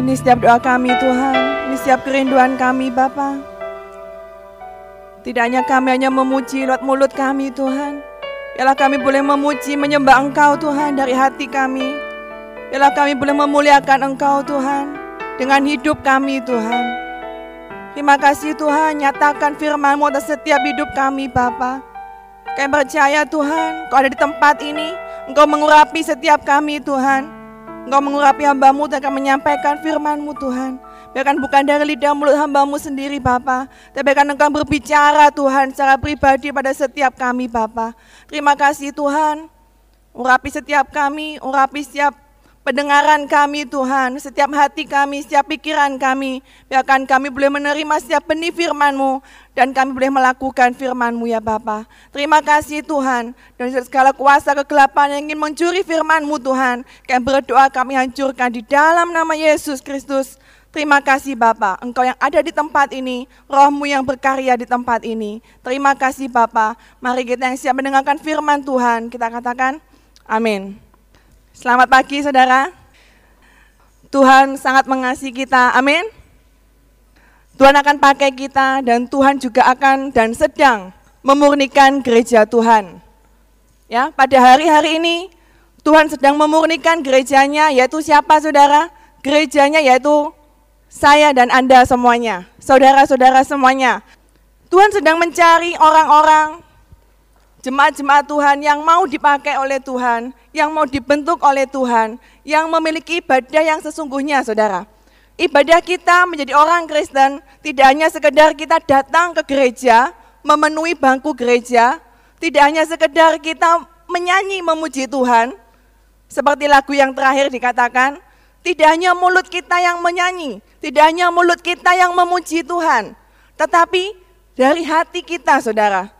Ini setiap doa kami Tuhan, ini setiap kerinduan kami Bapa. Tidak hanya kami hanya memuji lewat mulut kami Tuhan. Biarlah kami boleh memuji, menyembah Engkau Tuhan dari hati kami. Biarlah kami boleh memuliakan Engkau Tuhan dengan hidup kami Tuhan. Terima kasih Tuhan, nyatakan firman-Mu atas setiap hidup kami Bapa. Kami percaya Tuhan, Kau ada di tempat ini, Engkau mengurapi setiap kami Tuhan. Engkau mengurapi hambamu dan akan menyampaikan firmanmu Tuhan. Biarkan bukan dari lidah mulut hambamu sendiri Bapa, tapi biarkan engkau berbicara Tuhan secara pribadi pada setiap kami Bapa. Terima kasih Tuhan, urapi setiap kami, urapi setiap pendengaran kami Tuhan, setiap hati kami, setiap pikiran kami. Biarkan kami boleh menerima setiap benih firman-Mu dan kami boleh melakukan firman-Mu ya Bapa. Terima kasih Tuhan dan segala kuasa kegelapan yang ingin mencuri firman-Mu Tuhan. Kami berdoa kami hancurkan di dalam nama Yesus Kristus. Terima kasih Bapa, Engkau yang ada di tempat ini, rohmu yang berkarya di tempat ini. Terima kasih Bapa. Mari kita yang siap mendengarkan firman Tuhan, kita katakan amin. Selamat pagi saudara. Tuhan sangat mengasihi kita, amin. Tuhan akan pakai kita dan Tuhan juga akan dan sedang memurnikan gereja Tuhan. Ya, pada hari-hari ini Tuhan sedang memurnikan gerejanya yaitu siapa saudara? Gerejanya yaitu saya dan Anda semuanya, saudara-saudara semuanya. Tuhan sedang mencari orang-orang jemaat-jemaat Tuhan yang mau dipakai oleh Tuhan, yang mau dibentuk oleh Tuhan, yang memiliki ibadah yang sesungguhnya, saudara. Ibadah kita menjadi orang Kristen tidak hanya sekedar kita datang ke gereja, memenuhi bangku gereja, tidak hanya sekedar kita menyanyi memuji Tuhan, seperti lagu yang terakhir dikatakan, tidak hanya mulut kita yang menyanyi, tidak hanya mulut kita yang memuji Tuhan, tetapi dari hati kita, saudara.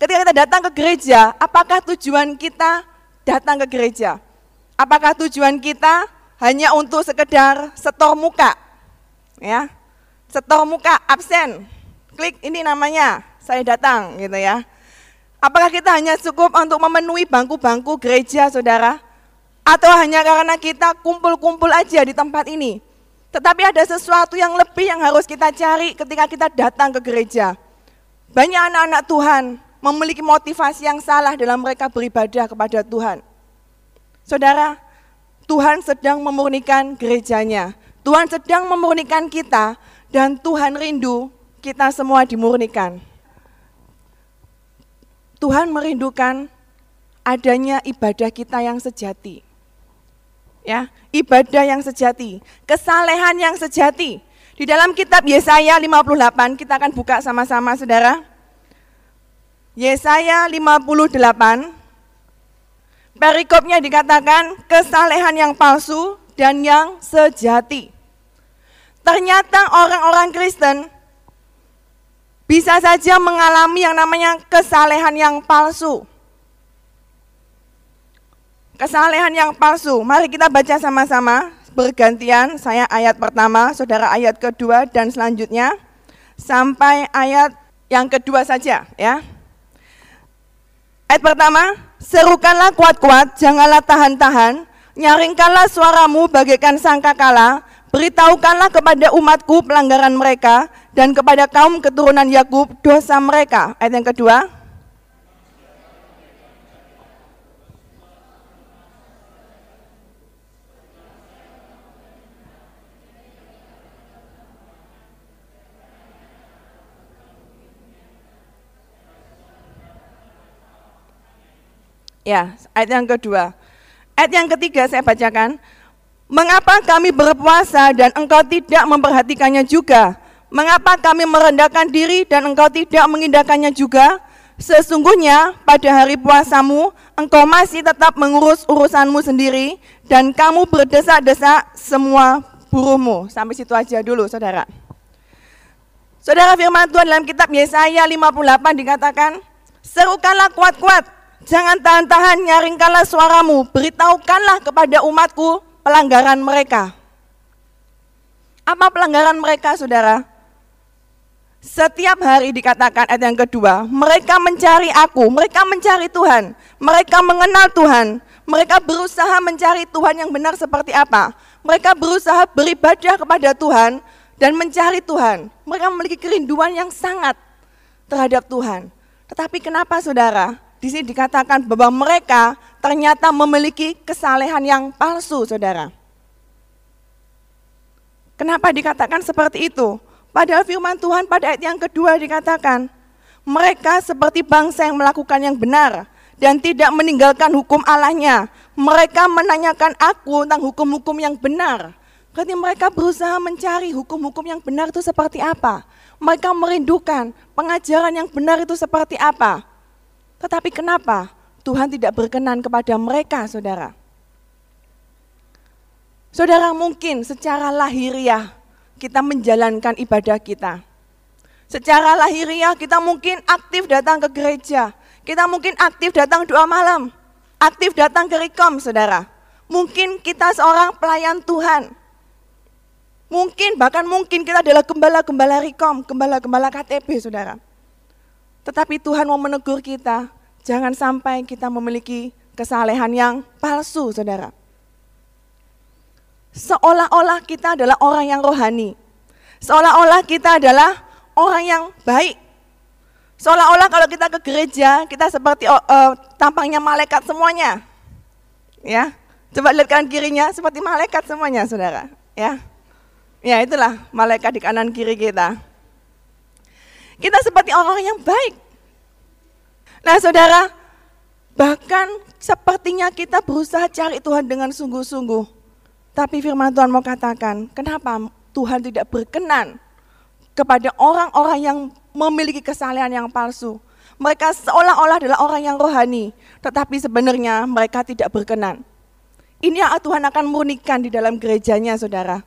Ketika kita datang ke gereja, apakah tujuan kita datang ke gereja? Apakah tujuan kita hanya untuk sekedar setor muka? Ya, setor muka absen. Klik ini namanya, saya datang gitu ya. Apakah kita hanya cukup untuk memenuhi bangku-bangku gereja, saudara? Atau hanya karena kita kumpul-kumpul aja di tempat ini? Tetapi ada sesuatu yang lebih yang harus kita cari ketika kita datang ke gereja. Banyak anak-anak Tuhan memiliki motivasi yang salah dalam mereka beribadah kepada Tuhan. Saudara, Tuhan sedang memurnikan gerejanya. Tuhan sedang memurnikan kita dan Tuhan rindu kita semua dimurnikan. Tuhan merindukan adanya ibadah kita yang sejati. Ya, ibadah yang sejati, kesalehan yang sejati. Di dalam kitab Yesaya 58 kita akan buka sama-sama Saudara. Yesaya 58 perikopnya dikatakan kesalehan yang palsu dan yang sejati. Ternyata orang-orang Kristen bisa saja mengalami yang namanya kesalehan yang palsu. Kesalehan yang palsu. Mari kita baca sama-sama bergantian. Saya ayat pertama, saudara ayat kedua dan selanjutnya sampai ayat yang kedua saja ya. Ayat pertama, serukanlah kuat-kuat, janganlah tahan-tahan, nyaringkanlah suaramu bagaikan sangkakala, beritahukanlah kepada umatku pelanggaran mereka, dan kepada kaum keturunan Yakub dosa mereka. Ayat yang kedua. Ya, ayat yang kedua. Ayat yang ketiga saya bacakan. Mengapa kami berpuasa dan engkau tidak memperhatikannya juga? Mengapa kami merendahkan diri dan engkau tidak mengindahkannya juga? Sesungguhnya pada hari puasamu engkau masih tetap mengurus urusanmu sendiri dan kamu berdesak-desak semua buruhmu. Sampai situ aja dulu saudara. Saudara firman Tuhan dalam kitab Yesaya 58 dikatakan, Serukanlah kuat-kuat, jangan tahan-tahan, nyaringkanlah suaramu, beritahukanlah kepada umatku pelanggaran mereka. Apa pelanggaran mereka saudara? Setiap hari dikatakan ayat yang kedua, mereka mencari aku, mereka mencari Tuhan, mereka mengenal Tuhan, mereka berusaha mencari Tuhan yang benar seperti apa. Mereka berusaha beribadah kepada Tuhan dan mencari Tuhan. Mereka memiliki kerinduan yang sangat terhadap Tuhan. Tetapi kenapa saudara? Di sini dikatakan bahwa mereka ternyata memiliki kesalehan yang palsu saudara. Kenapa dikatakan seperti itu? Padahal firman Tuhan pada ayat yang kedua dikatakan, mereka seperti bangsa yang melakukan yang benar dan tidak meninggalkan hukum Allahnya. Mereka menanyakan aku tentang hukum-hukum yang benar. Berarti mereka berusaha mencari hukum-hukum yang benar itu seperti apa. Mereka merindukan pengajaran yang benar itu seperti apa. Tetapi kenapa Tuhan tidak berkenan kepada mereka, saudara? Saudara mungkin secara lahiriah kita menjalankan ibadah kita. Secara lahiriah kita mungkin aktif datang ke gereja, kita mungkin aktif datang doa malam, aktif datang ke rekom saudara. Mungkin kita seorang pelayan Tuhan. Mungkin, bahkan mungkin kita adalah gembala-gembala rekom, gembala-gembala KTP saudara. Tetapi Tuhan mau menegur kita, jangan sampai kita memiliki kesalehan yang palsu saudara seolah-olah kita adalah orang yang rohani. Seolah-olah kita adalah orang yang baik. Seolah-olah kalau kita ke gereja, kita seperti uh, tampangnya malaikat semuanya. Ya, coba lihat kanan kirinya seperti malaikat semuanya, saudara. Ya, ya itulah malaikat di kanan kiri kita. Kita seperti orang yang baik. Nah, saudara, bahkan sepertinya kita berusaha cari Tuhan dengan sungguh-sungguh. Tapi firman Tuhan mau katakan, kenapa Tuhan tidak berkenan kepada orang-orang yang memiliki kesalahan yang palsu. Mereka seolah-olah adalah orang yang rohani, tetapi sebenarnya mereka tidak berkenan. Ini yang Tuhan akan murnikan di dalam gerejanya, saudara.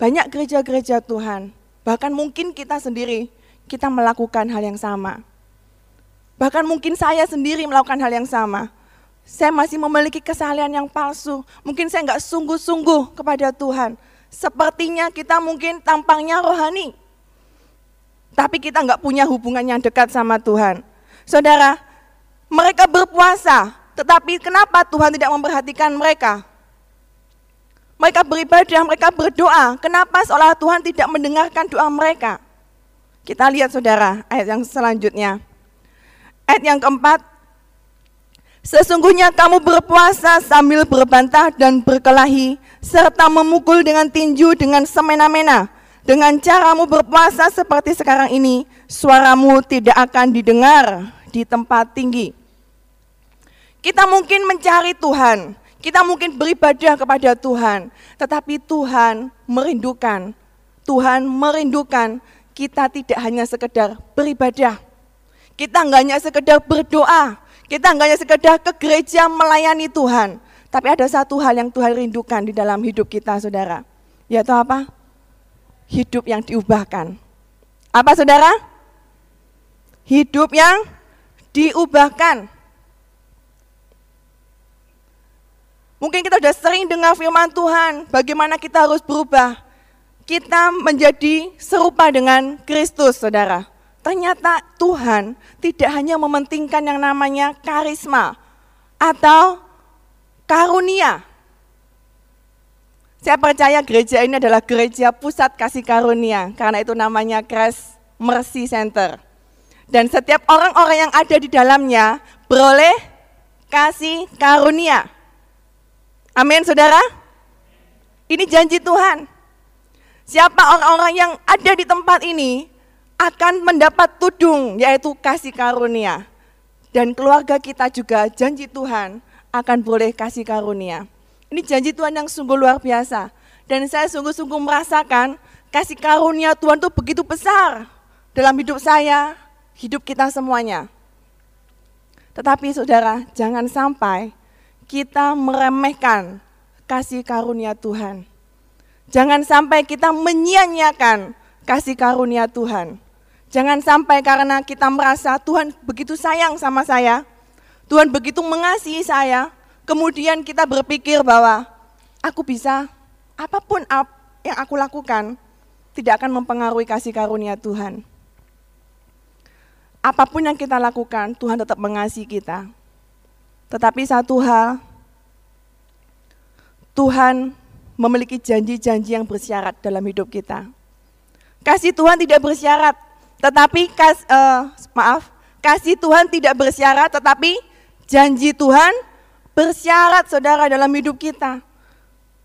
Banyak gereja-gereja Tuhan, bahkan mungkin kita sendiri, kita melakukan hal yang sama. Bahkan mungkin saya sendiri melakukan hal yang sama saya masih memiliki kesalahan yang palsu. Mungkin saya nggak sungguh-sungguh kepada Tuhan. Sepertinya kita mungkin tampangnya rohani. Tapi kita nggak punya hubungan yang dekat sama Tuhan. Saudara, mereka berpuasa, tetapi kenapa Tuhan tidak memperhatikan mereka? Mereka beribadah, mereka berdoa. Kenapa seolah Tuhan tidak mendengarkan doa mereka? Kita lihat saudara, ayat yang selanjutnya. Ayat yang keempat, Sesungguhnya kamu berpuasa sambil berbantah dan berkelahi, serta memukul dengan tinju dengan semena-mena. Dengan caramu berpuasa seperti sekarang ini, suaramu tidak akan didengar di tempat tinggi. Kita mungkin mencari Tuhan, kita mungkin beribadah kepada Tuhan, tetapi Tuhan merindukan, Tuhan merindukan kita tidak hanya sekedar beribadah, kita nggak hanya sekedar berdoa, kita nggak hanya sekedar ke gereja melayani Tuhan, tapi ada satu hal yang Tuhan rindukan di dalam hidup kita, saudara. Yaitu apa? Hidup yang diubahkan. Apa, saudara? Hidup yang diubahkan. Mungkin kita sudah sering dengar firman Tuhan, bagaimana kita harus berubah. Kita menjadi serupa dengan Kristus, saudara. Ternyata Tuhan tidak hanya mementingkan yang namanya karisma atau karunia. Saya percaya gereja ini adalah gereja pusat kasih karunia, karena itu namanya Grace Mercy Center. Dan setiap orang-orang yang ada di dalamnya beroleh kasih karunia. Amin, saudara. Ini janji Tuhan. Siapa orang-orang yang ada di tempat ini akan mendapat tudung, yaitu kasih karunia. Dan keluarga kita juga janji Tuhan akan boleh kasih karunia. Ini janji Tuhan yang sungguh luar biasa. Dan saya sungguh-sungguh merasakan kasih karunia Tuhan itu begitu besar dalam hidup saya, hidup kita semuanya. Tetapi saudara, jangan sampai kita meremehkan kasih karunia Tuhan. Jangan sampai kita menyia-nyiakan kasih karunia Tuhan. Jangan sampai karena kita merasa Tuhan begitu sayang sama saya, Tuhan begitu mengasihi saya, kemudian kita berpikir bahwa aku bisa, apa pun yang aku lakukan, tidak akan mempengaruhi kasih karunia Tuhan. apa pun yang kita lakukan, Tuhan tetap mengasihi kita. Tetapi satu hal, Tuhan memiliki janji-janji yang bersyarat dalam hidup kita. Kasih Tuhan tidak bersyarat, tetapi kas, uh, maaf, kasih Tuhan tidak bersyarat, tetapi janji Tuhan bersyarat, saudara, dalam hidup kita.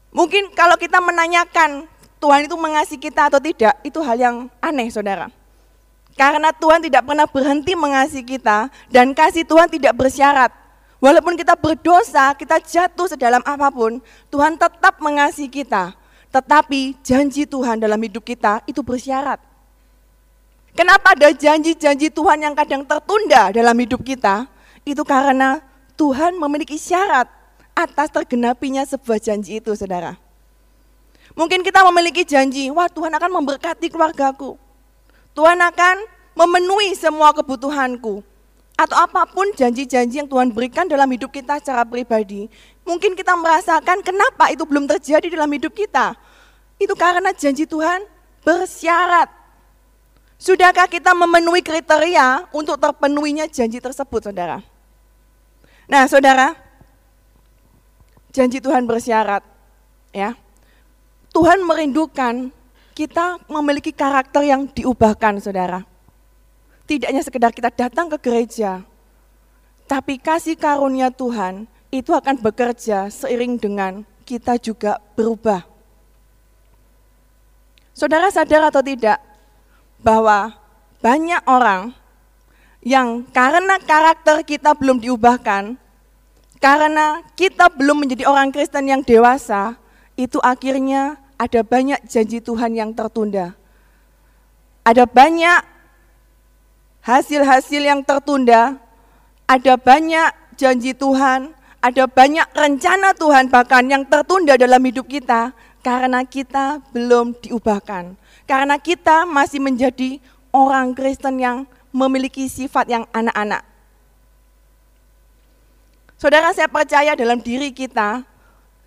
Mungkin kalau kita menanyakan Tuhan itu mengasihi kita atau tidak, itu hal yang aneh, saudara. Karena Tuhan tidak pernah berhenti mengasihi kita dan kasih Tuhan tidak bersyarat. Walaupun kita berdosa, kita jatuh sedalam apa pun, Tuhan tetap mengasihi kita. Tetapi janji Tuhan dalam hidup kita itu bersyarat. Kenapa ada janji-janji Tuhan yang kadang tertunda dalam hidup kita? Itu karena Tuhan memiliki syarat atas tergenapinya sebuah janji itu, saudara. Mungkin kita memiliki janji, wah Tuhan akan memberkati keluargaku. Tuhan akan memenuhi semua kebutuhanku. Atau apa pun janji-janji yang Tuhan berikan dalam hidup kita secara pribadi. Mungkin kita merasakan kenapa itu belum terjadi dalam hidup kita. Itu karena janji Tuhan bersyarat. Sudahkah kita memenuhi kriteria untuk terpenuhinya janji tersebut, saudara? Nah, saudara, janji Tuhan bersyarat, ya. Tuhan merindukan kita memiliki karakter yang diubahkan, saudara. Tidak hanya sekedar kita datang ke gereja, tapi kasih karunia Tuhan itu akan bekerja seiring dengan kita juga berubah. Saudara sadar atau tidak bahwa banyak orang yang karena karakter kita belum diubahkan, karena kita belum menjadi orang Kristen yang dewasa, itu akhirnya ada banyak janji Tuhan yang tertunda. Ada banyak hasil-hasil yang tertunda, ada banyak janji Tuhan, ada banyak rencana Tuhan bahkan yang tertunda dalam hidup kita karena kita belum diubahkan. Karena kita masih menjadi orang Kristen yang memiliki sifat yang anak-anak. Saudara, saya percaya dalam diri kita,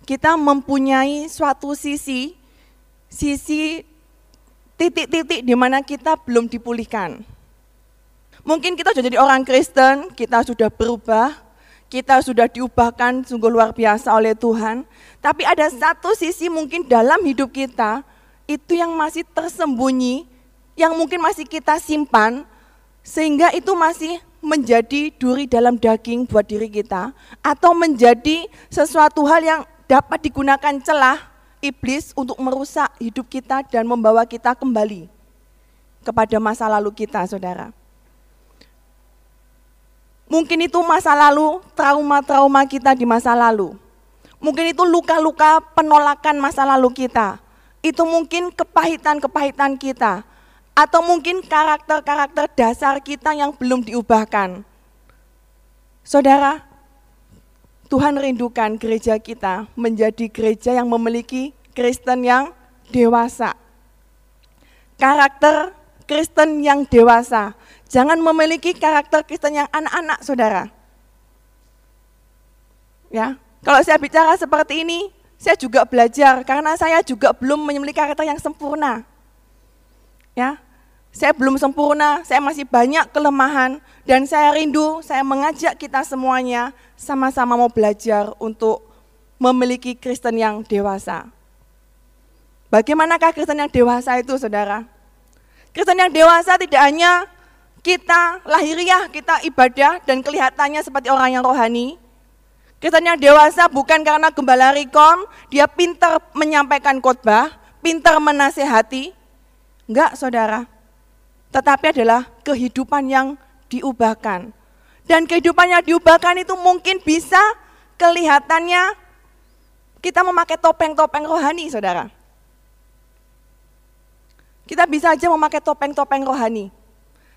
kita mempunyai suatu sisi sisi titik-titik di mana kita belum dipulihkan. Mungkin kita sudah jadi orang Kristen, kita sudah berubah, kita sudah diubahkan sungguh luar biasa oleh Tuhan. Tapi ada satu sisi mungkin dalam hidup kita, itu yang masih tersembunyi, yang mungkin masih kita simpan, sehingga itu masih menjadi duri dalam daging buat diri kita, atau menjadi sesuatu hal yang dapat digunakan celah iblis untuk merusak hidup kita dan membawa kita kembali kepada masa lalu kita, saudara. Mungkin itu masa lalu, trauma-trauma kita di masa lalu. Mungkin itu luka-luka penolakan masa lalu kita. Itu mungkin kepahitan-kepahitan kita. Atau mungkin karakter-karakter dasar kita yang belum diubahkan. Saudara, Tuhan rindukan gereja kita menjadi gereja yang memiliki Kristen yang dewasa. Karakter Kristen yang dewasa. Jangan memiliki karakter Kristen yang anak-anak, saudara. Ya, kalau saya bicara seperti ini, saya juga belajar karena saya juga belum memiliki karakter yang sempurna. Ya, saya belum sempurna, saya masih banyak kelemahan dan saya rindu, saya mengajak kita semuanya sama-sama mau belajar untuk memiliki Kristen yang dewasa. Bagaimanakah Kristen yang dewasa itu, saudara? Kristen yang dewasa tidak hanya kita lahiriah, kita ibadah dan kelihatannya seperti orang yang rohani. Yang dewasa bukan karena gembala rekom, dia pintar menyampaikan khotbah, pintar menasehati. Enggak, saudara. Tetapi adalah kehidupan yang diubahkan. Dan kehidupan yang diubahkan itu mungkin bisa kelihatannya kita memakai topeng-topeng rohani, saudara. Kita bisa aja memakai topeng-topeng rohani.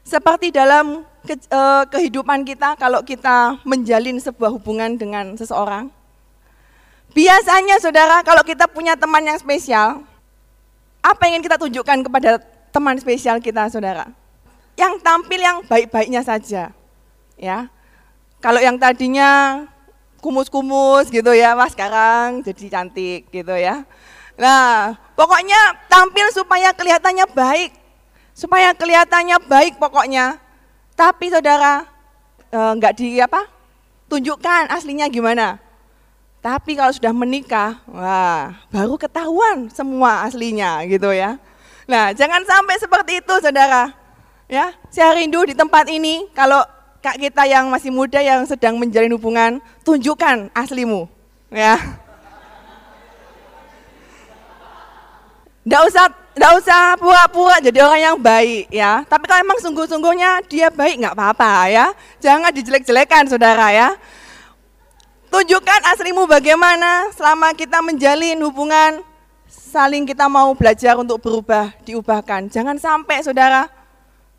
Seperti dalam ke, eh, kehidupan kita kalau kita menjalin sebuah hubungan dengan seseorang. Biasanya saudara kalau kita punya teman yang spesial, apa yang ingin kita tunjukkan kepada teman spesial kita saudara? Yang tampil yang baik-baiknya saja ya. Kalau yang tadinya kumus-kumus gitu ya, wah sekarang jadi cantik gitu ya. Nah, pokoknya tampil supaya kelihatannya baik. Supaya kelihatannya baik pokoknya. Tapi saudara, eh, nggak di apa? Tunjukkan aslinya gimana. Tapi kalau sudah menikah, wah, baru ketahuan semua aslinya gitu ya. Nah, jangan sampai seperti itu Saudara. Ya, saya rindu di tempat ini kalau kak kita yang masih muda yang sedang menjalin hubungan, tunjukkan aslimu, ya. Tidak usah, tidak usah pura-pura jadi orang yang baik ya. Tapi kalau emang sungguh-sungguhnya dia baik nggak apa-apa ya. Jangan dijelek-jelekan saudara ya. Tunjukkan aslimu bagaimana selama kita menjalin hubungan, saling kita mau belajar untuk berubah, diubahkan. Jangan sampai saudara,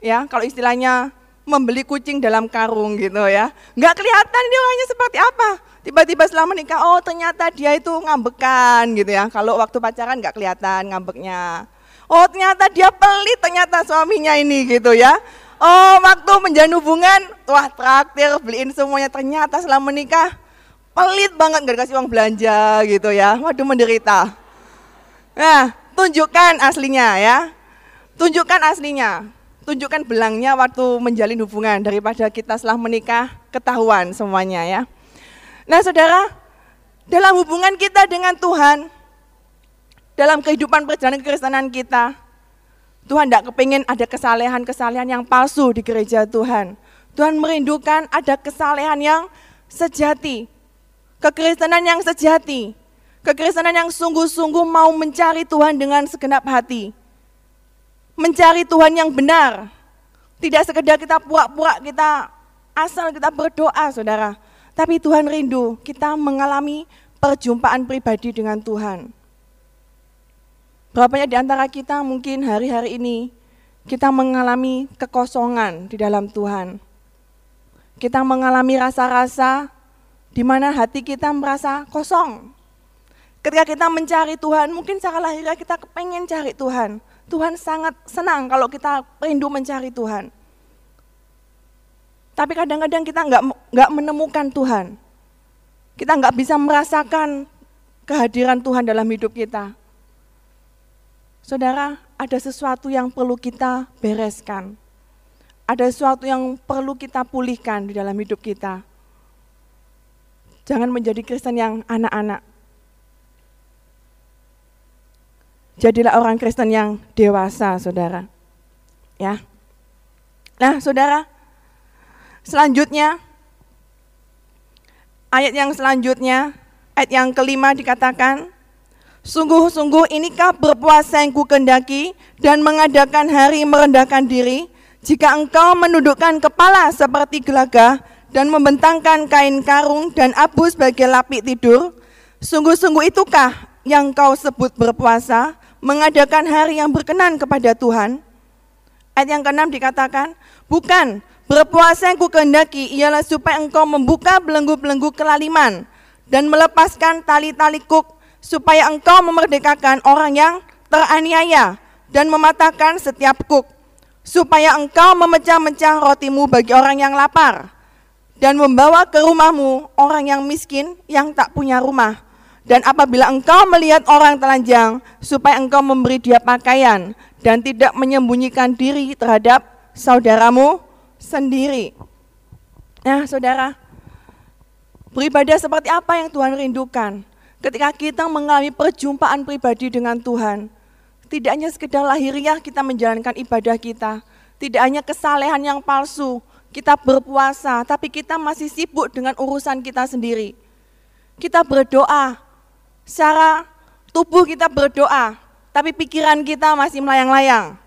ya kalau istilahnya membeli kucing dalam karung gitu ya. Nggak kelihatan ini orangnya seperti apa. Tiba-tiba setelah menikah, oh ternyata dia itu ngambekan gitu ya. Kalau waktu pacaran nggak kelihatan ngambeknya. Oh ternyata dia pelit ternyata suaminya ini gitu ya. Oh waktu menjalin hubungan, wah traktir, beliin semuanya. Ternyata setelah menikah, pelit banget gak dikasih uang belanja gitu ya. Waduh menderita. Nah, tunjukkan aslinya ya. Tunjukkan aslinya. Tunjukkan belangnya waktu menjalin hubungan daripada kita setelah menikah ketahuan semuanya ya. Nah saudara, dalam hubungan kita dengan Tuhan, dalam kehidupan perjalanan kekristenan kita, Tuhan tidak kepingin ada kesalehan-kesalehan yang palsu di gereja Tuhan. Tuhan merindukan ada kesalehan yang sejati, Kekristenan yang sejati, kekristenan yang sungguh-sungguh mau mencari Tuhan dengan segenap hati. Mencari Tuhan yang benar. Tidak sekedar kita pura-pura, kita asal kita berdoa saudara. Tapi Tuhan rindu kita mengalami perjumpaan pribadi dengan Tuhan. Berapa banyak di antara kita mungkin hari-hari ini kita mengalami kekosongan di dalam Tuhan. Kita mengalami rasa-rasa di mana hati kita merasa kosong. Ketika kita mencari Tuhan, mungkin secara lahiriah kita kepengen cari Tuhan. Tuhan sangat senang kalau kita rindu mencari Tuhan. Tapi kadang-kadang kita nggak nggak menemukan Tuhan. Kita nggak bisa merasakan kehadiran Tuhan dalam hidup kita. Saudara, ada sesuatu yang perlu kita bereskan. Ada sesuatu yang perlu kita pulihkan di dalam hidup kita. Jangan menjadi Kristen yang anak-anak. Jadilah orang Kristen yang dewasa, saudara. Ya. Nah, saudara, selanjutnya, ayat yang selanjutnya, ayat yang kelima dikatakan, Sungguh-sungguh inikah berpuasa yang ku kendaki dan mengadakan hari merendahkan diri, jika engkau menundukkan kepala seperti gelagah dan membentangkan kain karung dan abu sebagai lapik tidur, sungguh-sungguh itukah yang kau sebut berpuasa, mengadakan hari yang berkenan kepada Tuhan? Ayat yang keenam dikatakan, bukan, berpuasa yang kehendaki ialah supaya engkau membuka belenggu-belenggu kelaliman dan melepaskan tali-tali kuk, supaya engkau memerdekakan orang yang teraniaya dan mematahkan setiap kuk, supaya engkau memecah-mecah rotimu bagi orang yang lapar, dan membawa ke rumahmu orang yang miskin yang tak punya rumah. Dan apabila engkau melihat orang telanjang, supaya engkau memberi dia pakaian dan tidak menyembunyikan diri terhadap saudaramu sendiri. Nah, saudara, beribadah seperti apa yang Tuhan rindukan? Ketika kita mengalami perjumpaan pribadi dengan Tuhan, tidak hanya sekedar lahiriah kita menjalankan ibadah kita, tidak hanya kesalehan yang palsu, kita berpuasa, tapi kita masih sibuk dengan urusan kita sendiri. Kita berdoa, secara tubuh kita berdoa, tapi pikiran kita masih melayang-layang.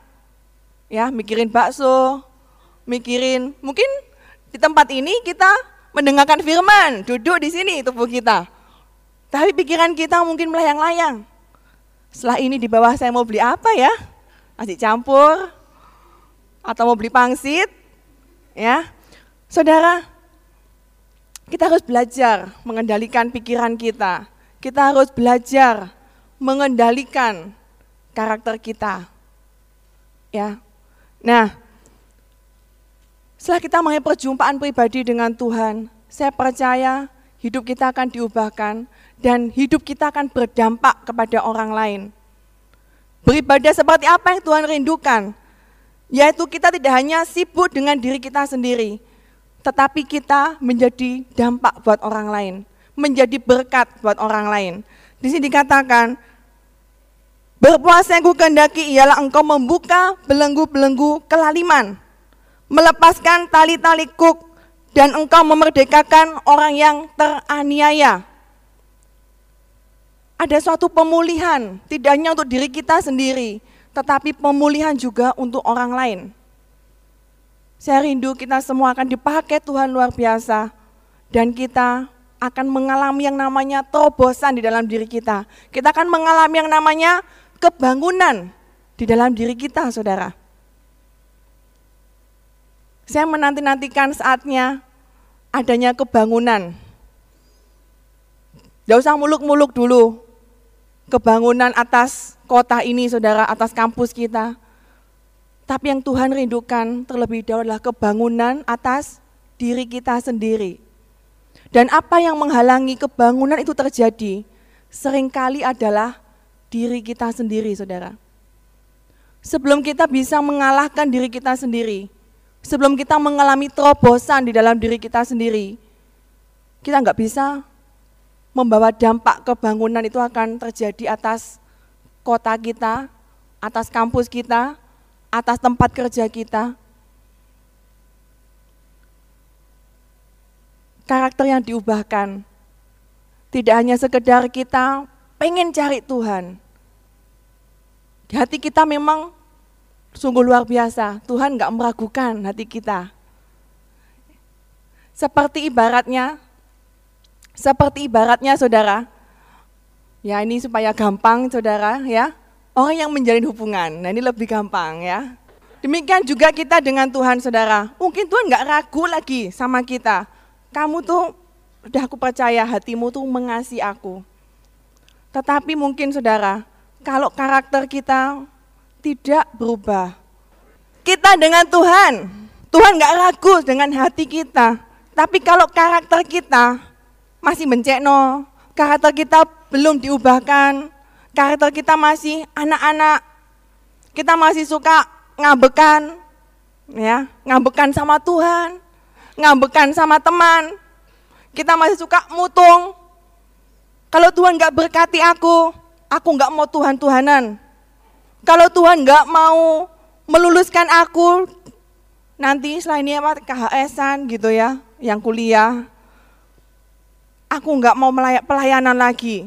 Ya, mikirin bakso, mikirin mungkin di tempat ini kita mendengarkan firman, duduk di sini tubuh kita. Tapi pikiran kita mungkin melayang-layang. Setelah ini di bawah saya mau beli apa ya? Nasi campur, atau mau beli pangsit, Ya, saudara, kita harus belajar mengendalikan pikiran kita. Kita harus belajar mengendalikan karakter kita. Ya, nah, setelah kita mengalami perjumpaan pribadi dengan Tuhan, saya percaya hidup kita akan diubahkan dan hidup kita akan berdampak kepada orang lain. Beribadah seperti apa yang Tuhan rindukan? Yaitu kita tidak hanya sibuk dengan diri kita sendiri, tetapi kita menjadi dampak buat orang lain, menjadi berkat buat orang lain. Di sini dikatakan, berpuasa yang kehendaki ialah engkau membuka belenggu-belenggu kelaliman, melepaskan tali-tali kuk, dan engkau memerdekakan orang yang teraniaya. Ada suatu pemulihan, tidak hanya untuk diri kita sendiri, tetapi pemulihan juga untuk orang lain. Saya rindu kita semua akan dipakai Tuhan luar biasa dan kita akan mengalami yang namanya terobosan di dalam diri kita. Kita akan mengalami yang namanya kebangunan di dalam diri kita, saudara. Saya menanti-nantikan saatnya adanya kebangunan. Gak usah muluk-muluk dulu. Kebangunan atas kota ini saudara, atas kampus kita. Tapi yang Tuhan rindukan terlebih dahulu adalah kebangunan atas diri kita sendiri. Dan apa yang menghalangi kebangunan itu terjadi sering kali adalah diri kita sendiri saudara. Sebelum kita bisa mengalahkan diri kita sendiri, sebelum kita mengalami terobosan di dalam diri kita sendiri, kita nggak bisa membawa dampak kebangunan itu akan terjadi atas kota kita, atas kampus kita, atas tempat kerja kita. Karakter yang diubahkan tidak hanya sekedar kita pengen cari Tuhan. Di hati kita memang sungguh luar biasa. Tuhan nggak meragukan hati kita. Seperti ibaratnya, seperti ibaratnya saudara, Ya ini supaya gampang saudara ya. Orang yang menjalin hubungan, nah ini lebih gampang ya. Demikian juga kita dengan Tuhan saudara. Mungkin Tuhan nggak ragu lagi sama kita. Kamu tuh udah aku percaya hatimu tuh mengasihi aku. Tetapi mungkin saudara, kalau karakter kita tidak berubah. Kita dengan Tuhan, Tuhan nggak ragu dengan hati kita. Tapi kalau karakter kita masih mencekno, karakter kita belum diubahkan, karakter kita masih anak-anak, kita masih suka ngabekan, ya, ngabekan sama Tuhan, ngabekan sama teman, kita masih suka mutung. Kalau Tuhan nggak berkati aku, aku nggak mau Tuhan-Tuhanan. Kalau Tuhan nggak mau meluluskan aku, nanti selain ini apa KHS-an gitu ya, yang kuliah, aku nggak mau pelayanan lagi.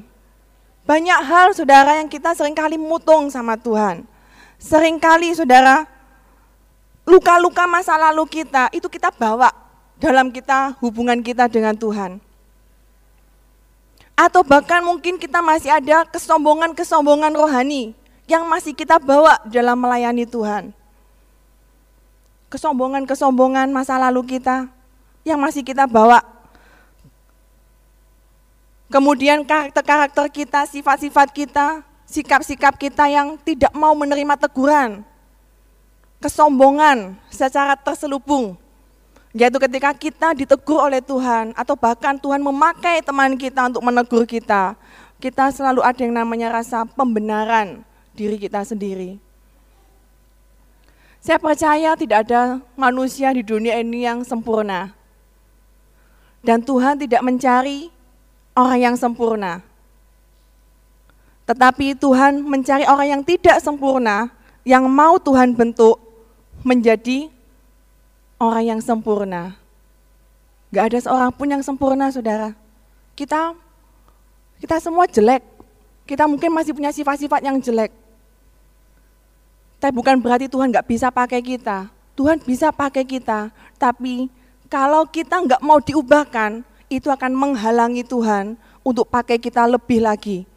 Banyak hal saudara yang kita sering kali mutung sama Tuhan. Seringkali saudara, luka-luka masa lalu kita itu kita bawa dalam kita hubungan kita dengan Tuhan. Atau bahkan mungkin kita masih ada kesombongan-kesombongan rohani yang masih kita bawa dalam melayani Tuhan. Kesombongan-kesombongan masa lalu kita yang masih kita bawa Kemudian karakter-karakter kita, sifat-sifat kita, sikap-sikap kita yang tidak mau menerima teguran, kesombongan secara terselubung, yaitu ketika kita ditegur oleh Tuhan atau bahkan Tuhan memakai teman kita untuk menegur kita, kita selalu ada yang namanya rasa pembenaran diri kita sendiri. Saya percaya tidak ada manusia di dunia ini yang sempurna. Dan Tuhan tidak mencari orang yang sempurna. Tetapi Tuhan mencari orang yang tidak sempurna, yang mau Tuhan bentuk menjadi orang yang sempurna. Gak ada seorang pun yang sempurna, saudara. Kita, kita semua jelek. Kita mungkin masih punya sifat-sifat yang jelek. Tapi bukan berarti Tuhan gak bisa pakai kita. Tuhan bisa pakai kita, tapi kalau kita nggak mau diubahkan, itu akan menghalangi Tuhan untuk pakai kita lebih lagi.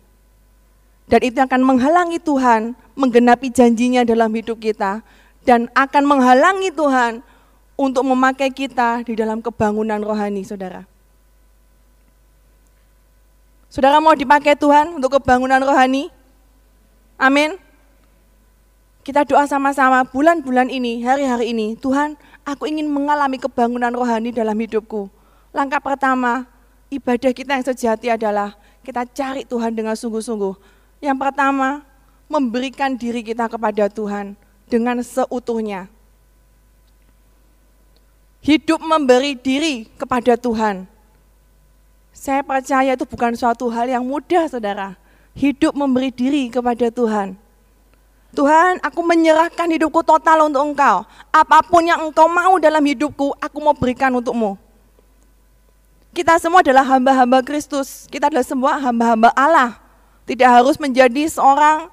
Dan itu akan menghalangi Tuhan menggenapi janjinya dalam hidup kita. Dan akan menghalangi Tuhan untuk memakai kita di dalam kebangunan rohani, saudara. Saudara mau dipakai Tuhan untuk kebangunan rohani? Amin. Kita doa sama-sama bulan-bulan ini, hari-hari ini. Tuhan, aku ingin mengalami kebangunan rohani dalam hidupku. Langkah pertama, ibadah kita yang sejati adalah kita cari Tuhan dengan sungguh-sungguh. Yang pertama, memberikan diri kita kepada Tuhan dengan seutuhnya. hidup memberi diri kepada Tuhan. Saya percaya itu bukan suatu hal yang mudah, saudara. Hidup memberi diri kepada Tuhan. Tuhan, aku menyerahkan hidupku total untuk Engkau. Apa pun yang Engkau mau dalam hidupku, aku mau berikan untukmu. Kita semua adalah hamba-hamba Kristus. Kita adalah semua hamba-hamba Allah. Tidak harus menjadi seorang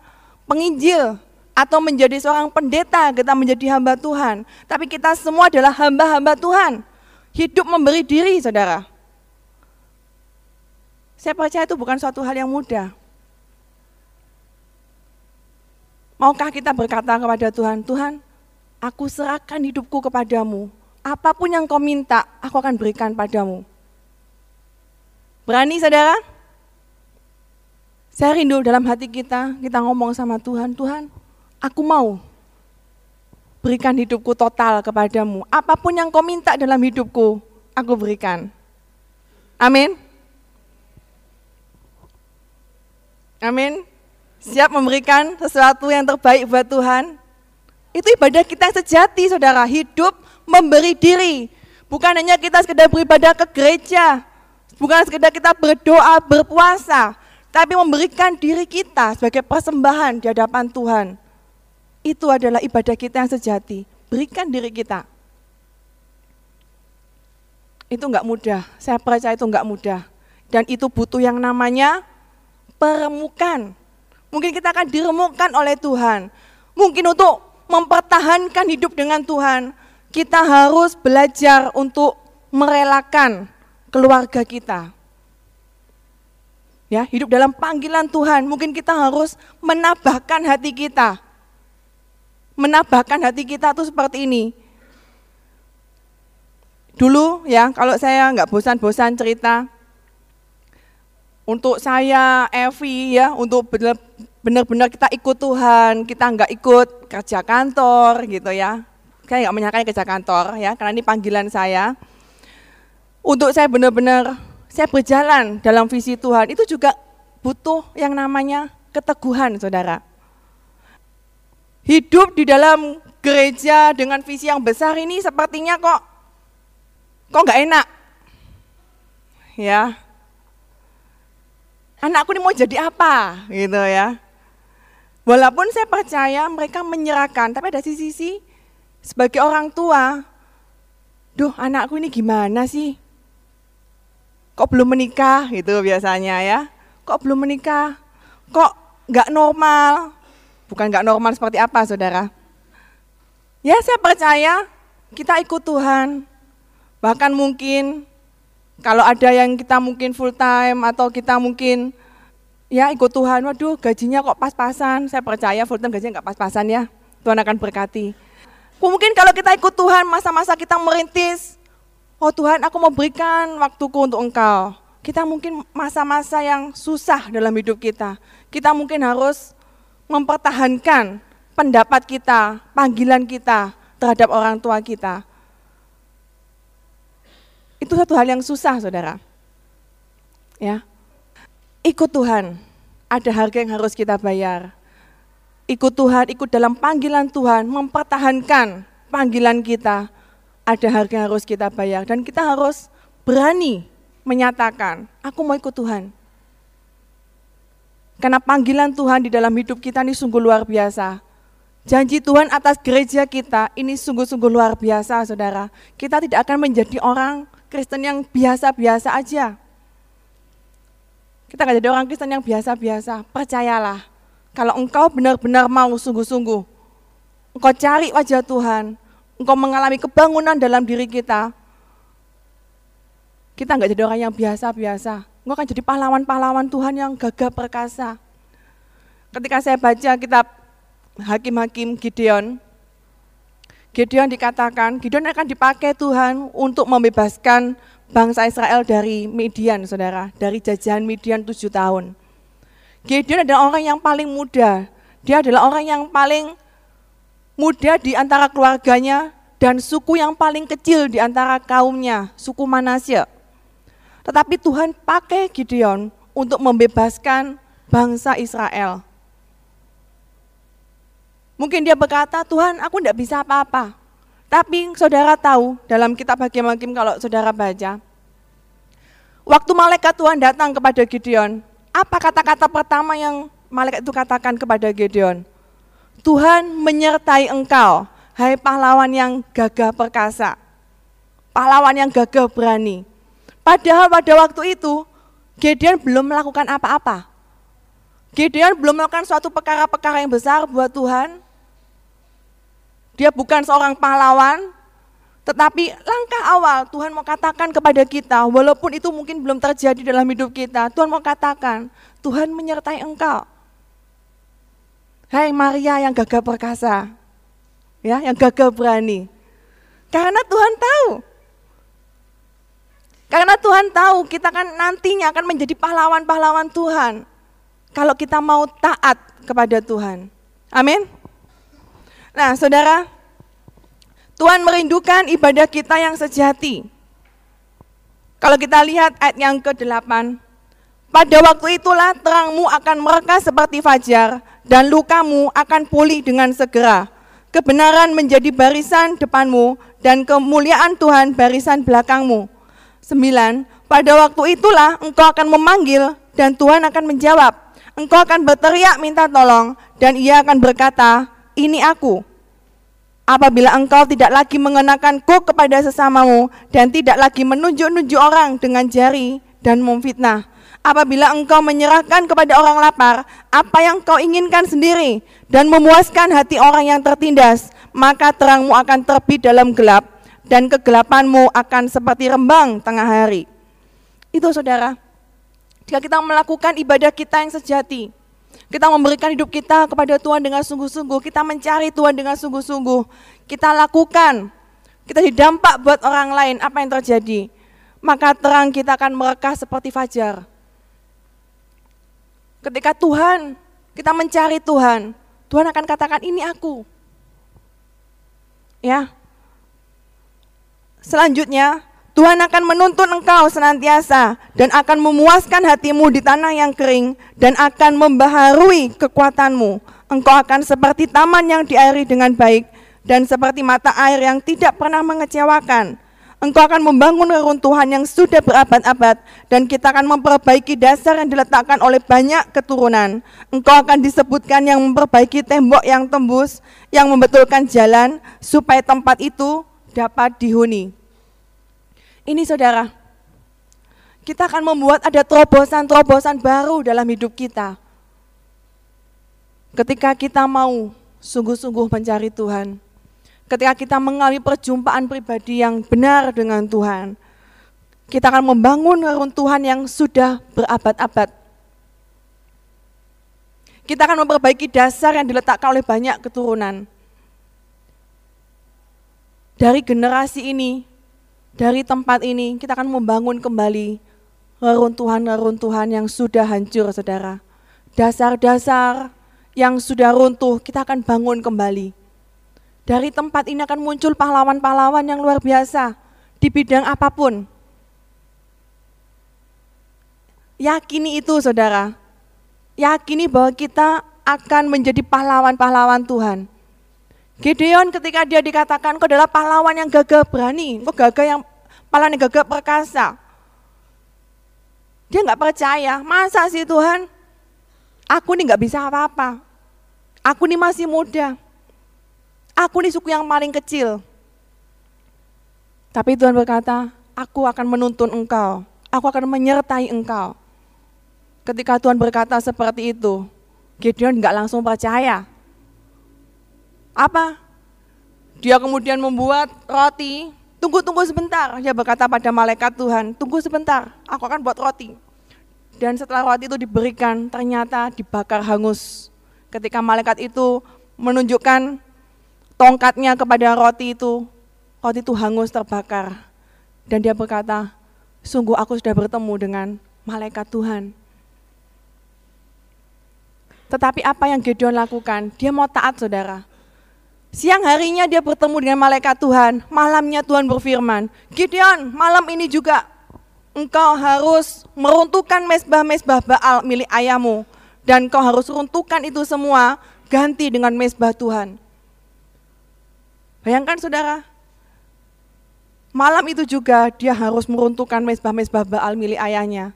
penginjil atau menjadi seorang pendeta, kita menjadi hamba Tuhan. Tapi kita semua adalah hamba-hamba Tuhan. Hidup memberi diri, saudara. Saya percaya itu bukan suatu hal yang mudah. Maukah kita berkata kepada Tuhan, Tuhan, aku serahkan hidupku kepadamu. Apa pun yang kau minta, aku akan berikan padamu. Berani saudara? Saya rindu dalam hati kita, kita ngomong sama Tuhan, Tuhan, aku mau berikan hidupku total kepadamu. Apa pun yang kau minta dalam hidupku, aku berikan. Amin. Amin siap memberikan sesuatu yang terbaik buat Tuhan. Itu ibadah kita yang sejati, saudara. Hidup memberi diri. Bukan hanya kita sekedar beribadah ke gereja. Bukan sekedar kita berdoa, berpuasa. Tapi memberikan diri kita sebagai persembahan di hadapan Tuhan. Itu adalah ibadah kita yang sejati. Berikan diri kita. Itu enggak mudah. Saya percaya itu enggak mudah. Dan itu butuh yang namanya peremukan Mungkin kita akan diremukkan oleh Tuhan. Mungkin untuk mempertahankan hidup dengan Tuhan, kita harus belajar untuk merelakan keluarga kita. Ya, hidup dalam panggilan Tuhan, mungkin kita harus menambahkan hati kita. Menambahkan hati kita tuh seperti ini. Dulu ya, kalau saya nggak bosan-bosan cerita, untuk saya, Evi ya, untuk benar-benar kita ikut Tuhan, kita nggak ikut kerja kantor gitu ya. Saya nggak menyangka kerja kantor ya, karena ini panggilan saya. Untuk saya benar-benar saya berjalan dalam visi Tuhan, itu juga butuh yang namanya keteguhan, saudara. Hidup di dalam gereja dengan visi yang besar ini sepertinya kok kok nggak enak, ya anakku ini mau jadi apa gitu ya. Walaupun saya percaya mereka menyerahkan, tapi ada sisi-sisi sebagai orang tua, duh anakku ini gimana sih? Kok belum menikah gitu biasanya ya? Kok belum menikah? Kok nggak normal? Bukan nggak normal seperti apa saudara? Ya saya percaya kita ikut Tuhan. Bahkan mungkin kalau ada yang kita mungkin full time atau kita mungkin ya ikut Tuhan, waduh gajinya kok pas-pasan, saya percaya full time gajinya nggak pas-pasan ya, Tuhan akan berkati. Mungkin kalau kita ikut Tuhan masa-masa kita merintis, oh Tuhan aku mau berikan waktuku untuk engkau. Kita mungkin masa-masa yang susah dalam hidup kita. Kita mungkin harus mempertahankan pendapat kita, panggilan kita terhadap orang tua kita. Itu satu hal yang susah, saudara. Ya, ikut Tuhan. Ada harga yang harus kita bayar. Ikut Tuhan, ikut dalam panggilan Tuhan, mempertahankan panggilan kita. Ada harga yang harus kita bayar dan kita harus berani menyatakan, aku mau ikut Tuhan. Karena panggilan Tuhan di dalam hidup kita ini sungguh luar biasa. Janji Tuhan atas gereja kita ini sungguh-sungguh luar biasa, saudara. Kita tidak akan menjadi orang Kristen yang biasa-biasa aja. Kita nggak jadi orang Kristen yang biasa-biasa. Percayalah, kalau engkau benar-benar mau sungguh-sungguh, engkau cari wajah Tuhan, engkau mengalami kebangunan dalam diri kita, kita nggak jadi orang yang biasa-biasa. Engkau akan jadi pahlawan-pahlawan Tuhan yang gagah perkasa. Ketika saya baca kitab Hakim-Hakim Gideon, Gideon dikatakan, Gideon akan dipakai Tuhan untuk membebaskan bangsa Israel dari Midian, saudara, dari jajahan Midian tujuh tahun. Gideon adalah orang yang paling muda, dia adalah orang yang paling muda di antara keluarganya dan suku yang paling kecil di antara kaumnya, suku Manasya. Tetapi Tuhan pakai Gideon untuk membebaskan bangsa Israel. Mungkin dia berkata, Tuhan aku tidak bisa apa-apa. Tapi saudara tahu dalam kitab Hakim-Hakim kalau saudara baca, waktu malaikat Tuhan datang kepada Gideon, apa kata-kata pertama yang malaikat itu katakan kepada Gideon? Tuhan menyertai engkau, hai pahlawan yang gagah perkasa, pahlawan yang gagah berani. Padahal pada waktu itu, Gideon belum melakukan apa-apa. Gideon belum melakukan suatu perkara-perkara yang besar buat Tuhan, dia bukan seorang pahlawan, tetapi langkah awal Tuhan mau katakan kepada kita, walaupun itu mungkin belum terjadi dalam hidup kita, Tuhan mau katakan, Tuhan menyertai engkau. Hai Maria yang gagah perkasa, ya, yang gagah berani. Karena Tuhan tahu. Karena Tuhan tahu kita kan nantinya akan menjadi pahlawan-pahlawan Tuhan. Kalau kita mau taat kepada Tuhan. Amin. Nah, saudara, Tuhan merindukan ibadah kita yang sejati. Kalau kita lihat ayat yang ke-8, pada waktu itulah terangmu akan mereka seperti fajar, dan lukamu akan pulih dengan segera. Kebenaran menjadi barisan depanmu, dan kemuliaan Tuhan barisan belakangmu. Sembilan, pada waktu itulah engkau akan memanggil, dan Tuhan akan menjawab. Engkau akan berteriak minta tolong, dan ia akan berkata, ini aku. Apabila engkau tidak lagi mengenakan kuk kepada sesamamu dan tidak lagi menunjuk-nunjuk orang dengan jari dan memfitnah. Apabila engkau menyerahkan kepada orang lapar apa yang kau inginkan sendiri dan memuaskan hati orang yang tertindas, maka terangmu akan terbit dalam gelap dan kegelapanmu akan seperti rembang tengah hari. Itu saudara, jika kita melakukan ibadah kita yang sejati, kita memberikan hidup kita kepada Tuhan dengan sungguh-sungguh. Kita mencari Tuhan dengan sungguh-sungguh. Kita lakukan. Kita didampak buat orang lain. Apa yang terjadi? Maka terang kita akan merekah seperti fajar. Ketika Tuhan, kita mencari Tuhan, Tuhan akan katakan ini aku. Ya. Selanjutnya, Tuhan akan menuntun engkau senantiasa dan akan memuaskan hatimu di tanah yang kering dan akan membaharui kekuatanmu. Engkau akan seperti taman yang diairi dengan baik dan seperti mata air yang tidak pernah mengecewakan. Engkau akan membangun reruntuhan yang sudah berabad-abad dan kita akan memperbaiki dasar yang diletakkan oleh banyak keturunan. Engkau akan disebutkan yang memperbaiki tembok yang tembus, yang membetulkan jalan supaya tempat itu dapat dihuni. Ini saudara, kita akan membuat ada terobosan-terobosan baru dalam hidup kita. Ketika kita mau sungguh-sungguh mencari Tuhan, ketika kita mengalami perjumpaan pribadi yang benar dengan Tuhan, kita akan membangun Tuhan yang sudah berabad-abad. Kita akan memperbaiki dasar yang diletakkan oleh banyak keturunan. Dari generasi ini, dari tempat ini kita akan membangun kembali reruntuhan-reruntuhan yang sudah hancur, saudara. Dasar-dasar yang sudah runtuh kita akan bangun kembali. Dari tempat ini akan muncul pahlawan-pahlawan yang luar biasa di bidang apa pun. Yakini itu, saudara. Yakini bahwa kita akan menjadi pahlawan-pahlawan Tuhan. Gideon ketika dia dikatakan kau adalah pahlawan yang gagah berani, kau gagah yang pahlawan yang gagah perkasa. Dia nggak percaya, masa sih Tuhan? Aku nih nggak bisa apa-apa. Aku nih masih muda. Aku nih suku yang paling kecil. Tapi Tuhan berkata, aku akan menuntun engkau. Aku akan menyertai engkau. Ketika Tuhan berkata seperti itu, Gideon nggak langsung percaya. Apa? Dia kemudian membuat roti. Tunggu, tunggu sebentar. Dia berkata pada malaikat Tuhan, tunggu sebentar, aku akan buat roti. Dan setelah roti itu diberikan, ternyata dibakar hangus. Ketika malaikat itu menunjukkan tongkatnya kepada roti itu, roti itu hangus terbakar. Dan dia berkata, sungguh aku sudah bertemu dengan malaikat Tuhan. Tetapi apa yang Gideon lakukan? Dia mau taat saudara. Siang harinya dia bertemu dengan malaikat Tuhan, malamnya Tuhan berfirman, Gideon, malam ini juga engkau harus meruntuhkan mesbah-mesbah Baal milik ayahmu, dan kau harus runtuhkan itu semua, ganti dengan mesbah Tuhan. Bayangkan saudara, malam itu juga dia harus meruntuhkan mesbah-mesbah Baal milik ayahnya.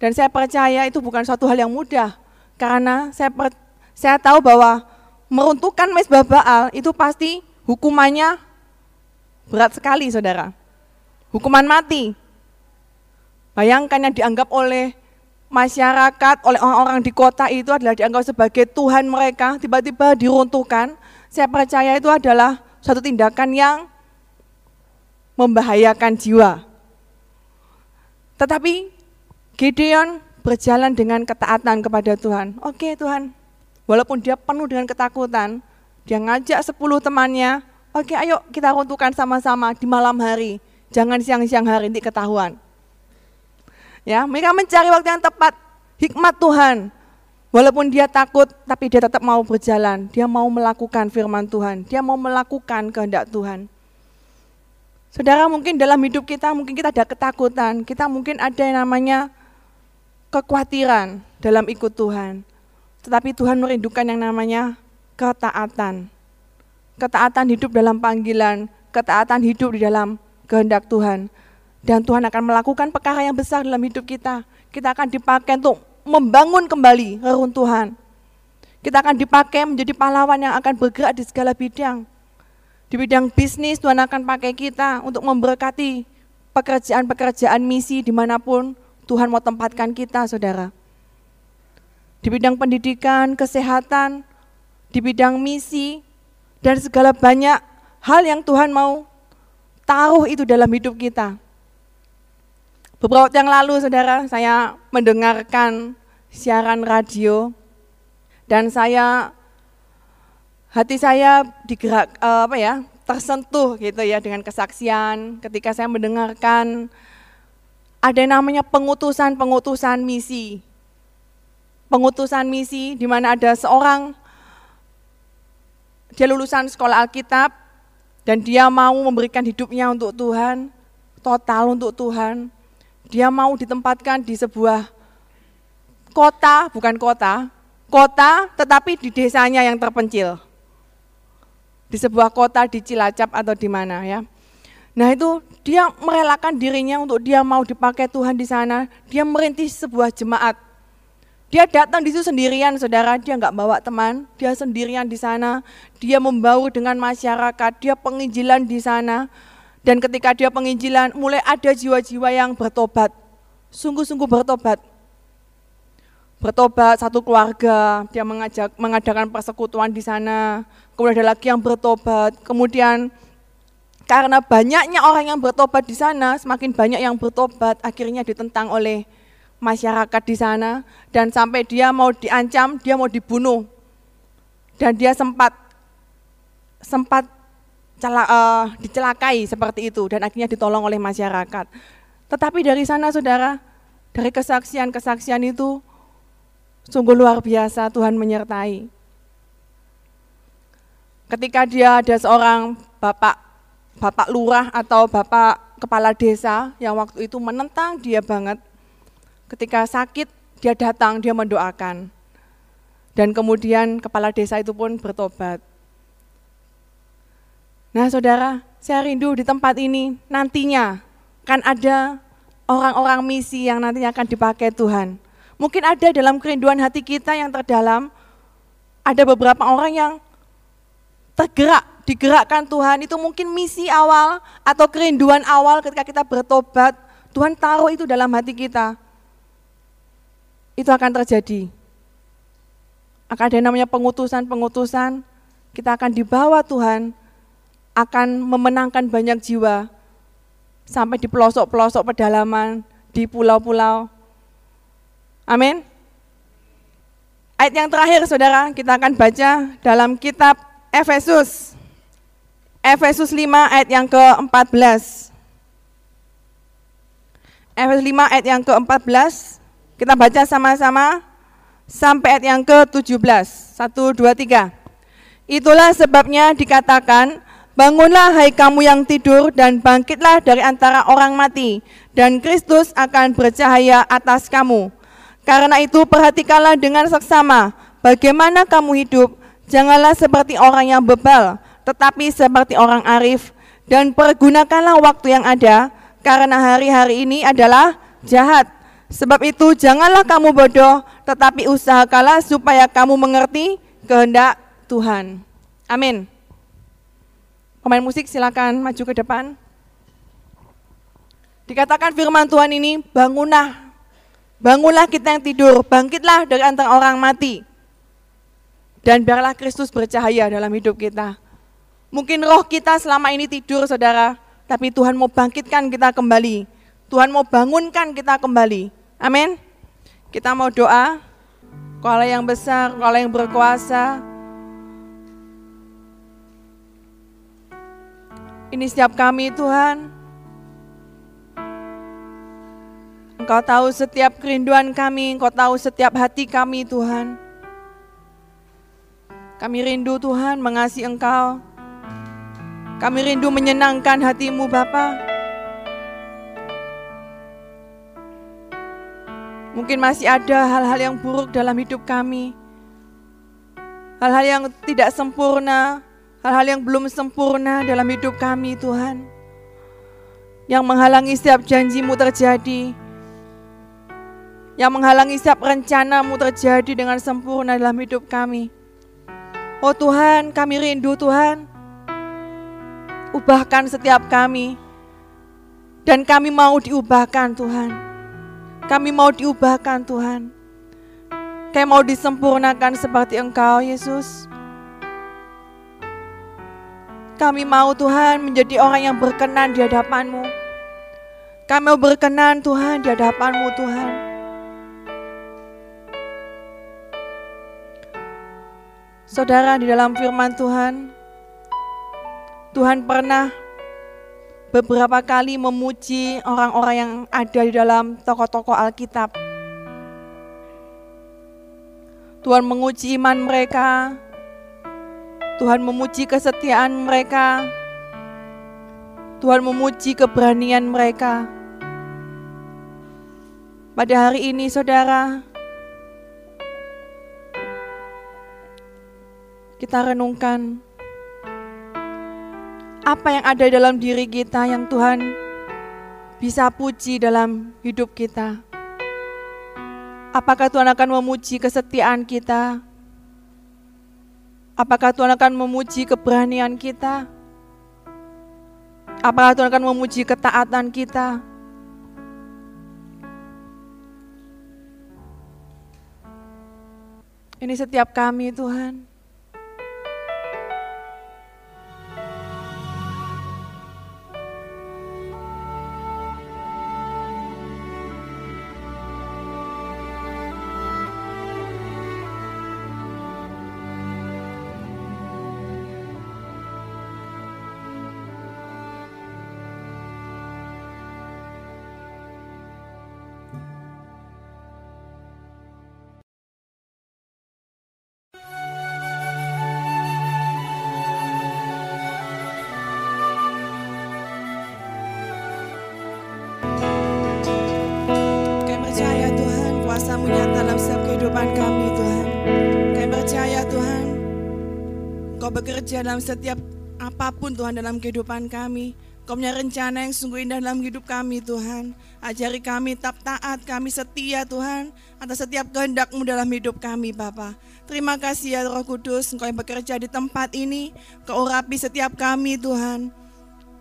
Dan saya percaya itu bukan suatu hal yang mudah, karena saya per, saya tahu bahwa meruntuhkan mesbah Baal itu pasti hukumannya berat sekali, saudara. Hukuman mati. Bayangkan yang dianggap oleh masyarakat, oleh orang-orang di kota itu adalah dianggap sebagai Tuhan mereka, tiba-tiba diruntuhkan. Saya percaya itu adalah suatu tindakan yang membahayakan jiwa. Tetapi Gideon berjalan dengan ketaatan kepada Tuhan. Oke Tuhan, walaupun dia penuh dengan ketakutan, dia ngajak sepuluh temannya, oke ayo kita runtuhkan sama-sama di malam hari, jangan siang-siang hari nanti ketahuan. Ya, mereka mencari waktu yang tepat, hikmat Tuhan. Walaupun dia takut, tapi dia tetap mau berjalan. Dia mau melakukan firman Tuhan. Dia mau melakukan kehendak Tuhan. Saudara, mungkin dalam hidup kita, mungkin kita ada ketakutan. Kita mungkin ada yang namanya kekhawatiran dalam ikut Tuhan. Tetapi Tuhan merindukan yang namanya ketaatan. Ketaatan hidup dalam panggilan, ketaatan hidup di dalam kehendak Tuhan. Dan Tuhan akan melakukan perkara yang besar dalam hidup kita. Kita akan dipakai untuk membangun kembali reruntuhan. Kita akan dipakai menjadi pahlawan yang akan bergerak di segala bidang. Di bidang bisnis Tuhan akan pakai kita untuk memberkati pekerjaan-pekerjaan misi di mana pun Tuhan mau tempatkan kita, saudara. Di bidang pendidikan, kesehatan, di bidang misi, dan segala banyak hal yang Tuhan mau taruh itu dalam hidup kita. Beberapa waktu yang lalu, saudara, saya mendengarkan siaran radio dan saya hati saya digerak eh, apa ya tersentuh gitu ya dengan kesaksian ketika saya mendengarkan ada namanya pengutusan-pengutusan misi. Pengutusan misi di mana ada seorang dia lulusan sekolah Alkitab dan dia mau memberikan hidupnya untuk Tuhan, total untuk Tuhan. Dia mau ditempatkan di sebuah kota, bukan kota, kota tetapi di desanya yang terpencil. Di sebuah kota di Cilacap atau di mana ya. Nah itu dia merelakan dirinya untuk dia mau dipakai Tuhan di sana. Dia merintis sebuah jemaat. Dia datang di situ sendirian, saudara. Dia nggak bawa teman, dia sendirian di sana. Dia membaur dengan masyarakat, dia penginjilan di sana. Dan ketika dia penginjilan, mulai ada jiwa-jiwa yang bertobat. Sungguh-sungguh bertobat. Bertobat satu keluarga, dia mengajak, mengadakan persekutuan di sana. Kemudian ada lagi yang bertobat. Kemudian karena banyaknya orang yang bertobat di sana, semakin banyak yang bertobat, akhirnya ditentang oleh masyarakat di sana dan sampai dia mau diancam, dia mau dibunuh. Dan dia sempat sempat cala, uh, dicelakai seperti itu dan akhirnya ditolong oleh masyarakat. Tetapi dari sana Saudara, dari kesaksian-kesaksian itu sungguh luar biasa Tuhan menyertai. Ketika dia ada seorang bapak bapak lurah atau bapak kepala desa yang waktu itu menentang dia banget. Ketika sakit, dia datang, dia mendoakan. Dan kemudian kepala desa itu pun bertobat. Nah saudara, saya rindu di tempat ini nantinya kan ada orang-orang misi yang nantinya akan dipakai Tuhan. Mungkin ada dalam kerinduan hati kita yang terdalam, ada beberapa orang yang tergerak digerakkan Tuhan itu mungkin misi awal atau kerinduan awal ketika kita bertobat, Tuhan taruh itu dalam hati kita. Itu akan terjadi. Akan ada namanya pengutusan-pengutusan, kita akan dibawa Tuhan, akan memenangkan banyak jiwa, sampai di pelosok-pelosok pedalaman, di pulau-pulau. Amin. Ayat yang terakhir saudara, kita akan baca dalam kitab Efesus Efesus 5 ayat yang ke-14. Efesus 5 ayat yang ke-14. Kita baca sama-sama sampai ayat yang ke-17. 1, 2, 3. Itulah sebabnya dikatakan, Bangunlah hai kamu yang tidur dan bangkitlah dari antara orang mati, dan Kristus akan bercahaya atas kamu. Karena itu perhatikanlah dengan seksama, bagaimana kamu hidup, janganlah seperti orang yang bebal, tetapi seperti orang arif, dan pergunakanlah waktu yang ada karena hari-hari ini adalah jahat. Sebab itu janganlah kamu bodoh, tetapi usahakanlah supaya kamu mengerti kehendak Tuhan. Amin. Pemain musik silakan maju ke depan. Dikatakan firman Tuhan ini, bangunlah. Bangunlah kita yang tidur, bangkitlah dari antara orang mati. Dan biarlah Kristus bercahaya dalam hidup kita. Mungkin roh kita selama ini tidur saudara, tapi Tuhan mau bangkitkan kita kembali. Tuhan mau bangunkan kita kembali. Amin. Kita mau doa. Kalau yang besar, kalau yang berkuasa. Ini setiap kami Tuhan. Engkau tahu setiap kerinduan kami, Engkau tahu setiap hati kami Tuhan. Kami rindu Tuhan mengasihi Engkau. Kami rindu menyenangkan hatimu Bapak. Mungkin masih ada hal-hal yang buruk dalam hidup kami. Hal-hal yang tidak sempurna, hal-hal yang belum sempurna dalam hidup kami Tuhan. Yang menghalangi setiap janjimu terjadi. Yang menghalangi setiap rencanamu terjadi dengan sempurna dalam hidup kami. Oh Tuhan, kami rindu Tuhan. Ubahkan setiap kami. Dan kami mau diubahkan Tuhan. Kami mau diubahkan Tuhan. Kami mau disempurnakan seperti Engkau Yesus. Kami mau Tuhan menjadi orang yang berkenan di hadapan-Mu. Kami mau berkenan Tuhan di hadapan-Mu Tuhan. Saudara di dalam firman Tuhan, Tuhan pernah beberapa kali memuji orang-orang yang ada di dalam tokoh-tokoh Alkitab. Tuhan menguji iman mereka, Tuhan memuji kesetiaan mereka, Tuhan memuji keberanian mereka. Pada hari ini saudara, kita renungkan apa yang ada dalam diri kita yang Tuhan bisa puji dalam hidup kita. Apakah Tuhan akan memuji kesetiaan kita? Apakah Tuhan akan memuji keberanian kita? Apakah Tuhan akan memuji ketaatan kita? Ini setiap kami Tuhan. Bekerja dalam setiap apa pun Tuhan dalam kehidupan kami. Kau punya rencana yang sungguh indah dalam hidup kami Tuhan. Ajari kami tetap taat, kami setia Tuhan atas setiap kehendakmu dalam hidup kami Bapa. Terima kasih ya Roh Kudus, Engkau yang bekerja di tempat ini. Kau urapi setiap kami Tuhan.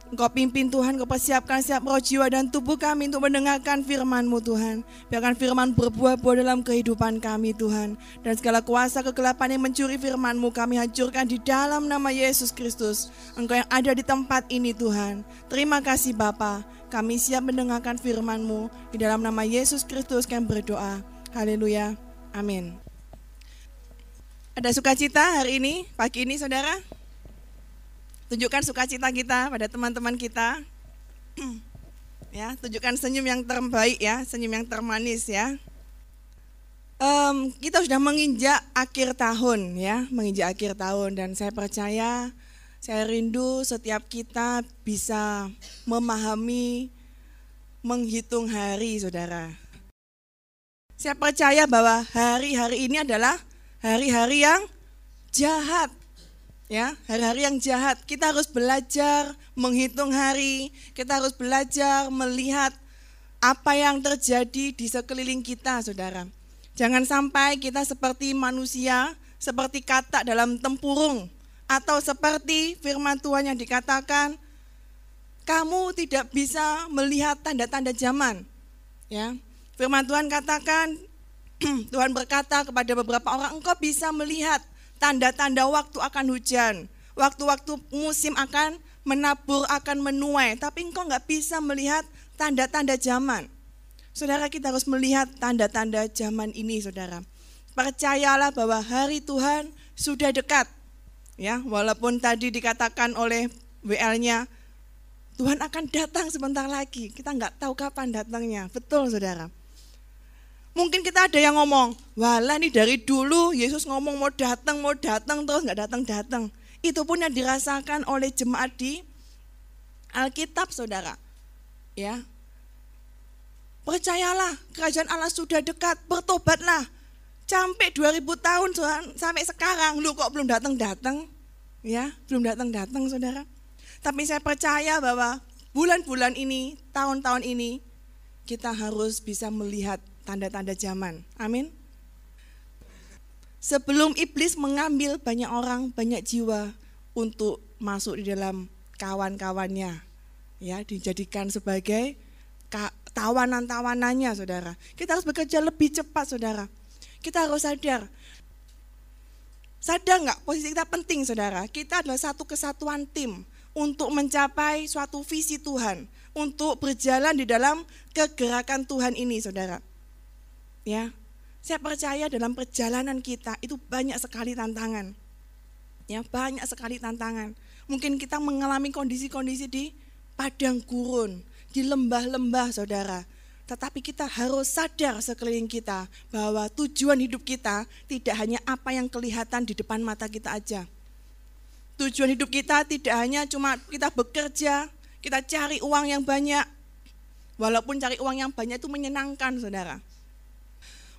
Engkau pimpin Tuhan, Engkau persiapkan setiap roh jiwa dan tubuh kami untuk mendengarkan firman-Mu Tuhan. Biarkan firman berbuah-buah dalam kehidupan kami Tuhan. Dan segala kuasa kegelapan yang mencuri firman-Mu kami hancurkan di dalam nama Yesus Kristus. Engkau yang ada di tempat ini Tuhan. Terima kasih Bapa. Kami siap mendengarkan firman-Mu. Di dalam nama Yesus Kristus kami berdoa. Haleluya. Amin. Ada sukacita hari ini, pagi ini saudara? Tunjukkan sukacita kita pada teman-teman kita. ya, tunjukkan senyum yang terbaik ya, senyum yang termanis ya. Um, kita sudah menginjak akhir tahun ya, menginjak akhir tahun dan saya percaya, saya rindu setiap kita bisa memahami, menghitung hari, saudara. Saya percaya bahwa hari-hari ini adalah hari-hari yang jahat Ya, hari-hari yang jahat. Kita harus belajar menghitung hari, kita harus belajar melihat apa yang terjadi di sekeliling kita, Saudara. Jangan sampai kita seperti manusia, seperti kata dalam tempurung atau seperti firman Tuhan yang dikatakan kamu tidak bisa melihat tanda-tanda zaman. Ya. Firman Tuhan katakan Tuhan berkata kepada beberapa orang, engkau bisa melihat tanda-tanda waktu akan hujan, waktu-waktu musim akan menabur, akan menuai, tapi engkau nggak bisa melihat tanda-tanda zaman. Saudara kita harus melihat tanda-tanda zaman ini, saudara. Percayalah bahwa hari Tuhan sudah dekat. Ya, walaupun tadi dikatakan oleh WL-nya Tuhan akan datang sebentar lagi. Kita nggak tahu kapan datangnya. Betul saudara. Mungkin kita ada yang ngomong, wala ini dari dulu Yesus ngomong mau datang, mau datang terus nggak datang-datang. Itu pun yang dirasakan oleh jemaat di Alkitab saudara. Ya, Percayalah, kerajaan Allah sudah dekat, bertobatlah. Sampai 2000 tahun sampai sekarang, lu kok belum datang-datang? Ya, belum datang-datang saudara. Tapi saya percaya bahwa bulan-bulan ini, tahun-tahun ini, kita harus bisa melihat tanda-tanda zaman. Amin. Sebelum iblis mengambil banyak orang, banyak jiwa untuk masuk di dalam kawan-kawannya, ya dijadikan sebagai tawanan-tawanannya, saudara. Kita harus bekerja lebih cepat, saudara. Kita harus sadar. Sadar nggak posisi kita penting, saudara? Kita adalah satu kesatuan tim untuk mencapai suatu visi Tuhan, untuk berjalan di dalam kegerakan Tuhan ini, Saudara. Ya. Saya percaya dalam perjalanan kita itu banyak sekali tantangan. Ya, banyak sekali tantangan. Mungkin kita mengalami kondisi-kondisi di padang gurun, di lembah-lembah, Saudara. Tetapi kita harus sadar sekeliling kita bahwa tujuan hidup kita tidak hanya apa yang kelihatan di depan mata kita aja Tujuan hidup kita tidak hanya cuma kita bekerja, kita cari uang yang banyak. Walaupun cari uang yang banyak itu menyenangkan, saudara.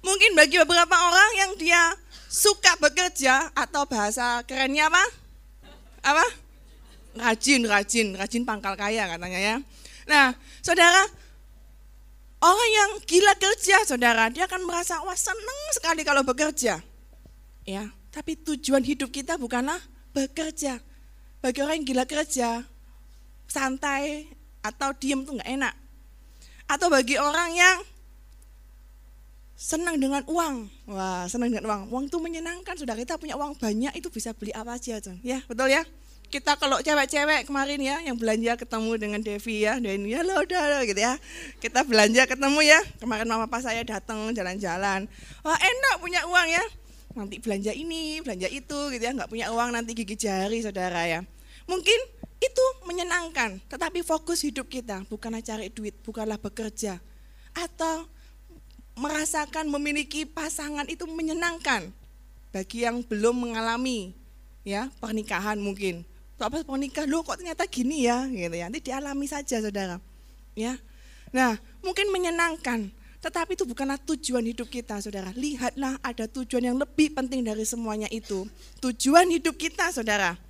Mungkin bagi beberapa orang yang dia suka bekerja atau bahasa kerennya apa? Apa? Rajin, rajin, rajin pangkal kaya katanya ya. Nah, saudara, orang yang gila kerja, saudara, dia akan merasa wah seneng sekali kalau bekerja. Ya, tapi tujuan hidup kita bukanlah bekerja. Bagi orang yang gila kerja, santai atau diem tuh nggak enak. Atau bagi orang yang senang dengan uang, wah senang dengan uang. Uang itu menyenangkan, sudah kita punya uang banyak itu bisa beli apa aja tuh, ya betul ya. Kita kalau cewek-cewek kemarin ya yang belanja ketemu dengan Devi ya, dan ya lo udah gitu ya. Kita belanja ketemu ya. Kemarin mama pas saya datang jalan-jalan, wah enak punya uang ya nanti belanja ini, belanja itu gitu ya, nggak punya uang nanti gigi jari saudara ya. Mungkin itu menyenangkan, tetapi fokus hidup kita bukanlah cari duit, bukanlah bekerja. Atau merasakan memiliki pasangan itu menyenangkan bagi yang belum mengalami ya pernikahan mungkin. Apa pernikah lo kok ternyata gini ya gitu ya. Nanti dialami saja saudara. Ya. Nah, mungkin menyenangkan, tetapi itu bukanlah tujuan hidup kita, saudara. Lihatlah ada tujuan yang lebih penting dari semuanya itu. Tujuan hidup kita, saudara,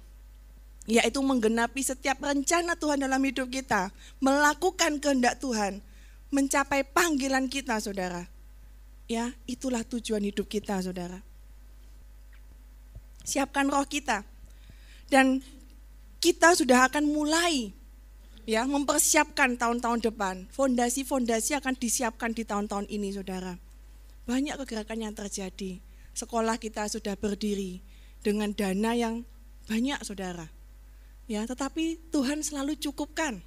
yaitu menggenapi setiap rencana Tuhan dalam hidup kita, melakukan kehendak Tuhan, mencapai panggilan kita, saudara. Ya, itulah tujuan hidup kita, saudara. Siapkan roh kita. Dan kita sudah akan mulai ya mempersiapkan tahun-tahun depan. Fondasi-fondasi akan disiapkan di tahun-tahun ini, saudara. Banyak kegerakan yang terjadi. Sekolah kita sudah berdiri dengan dana yang banyak, saudara. Ya, tetapi Tuhan selalu cukupkan.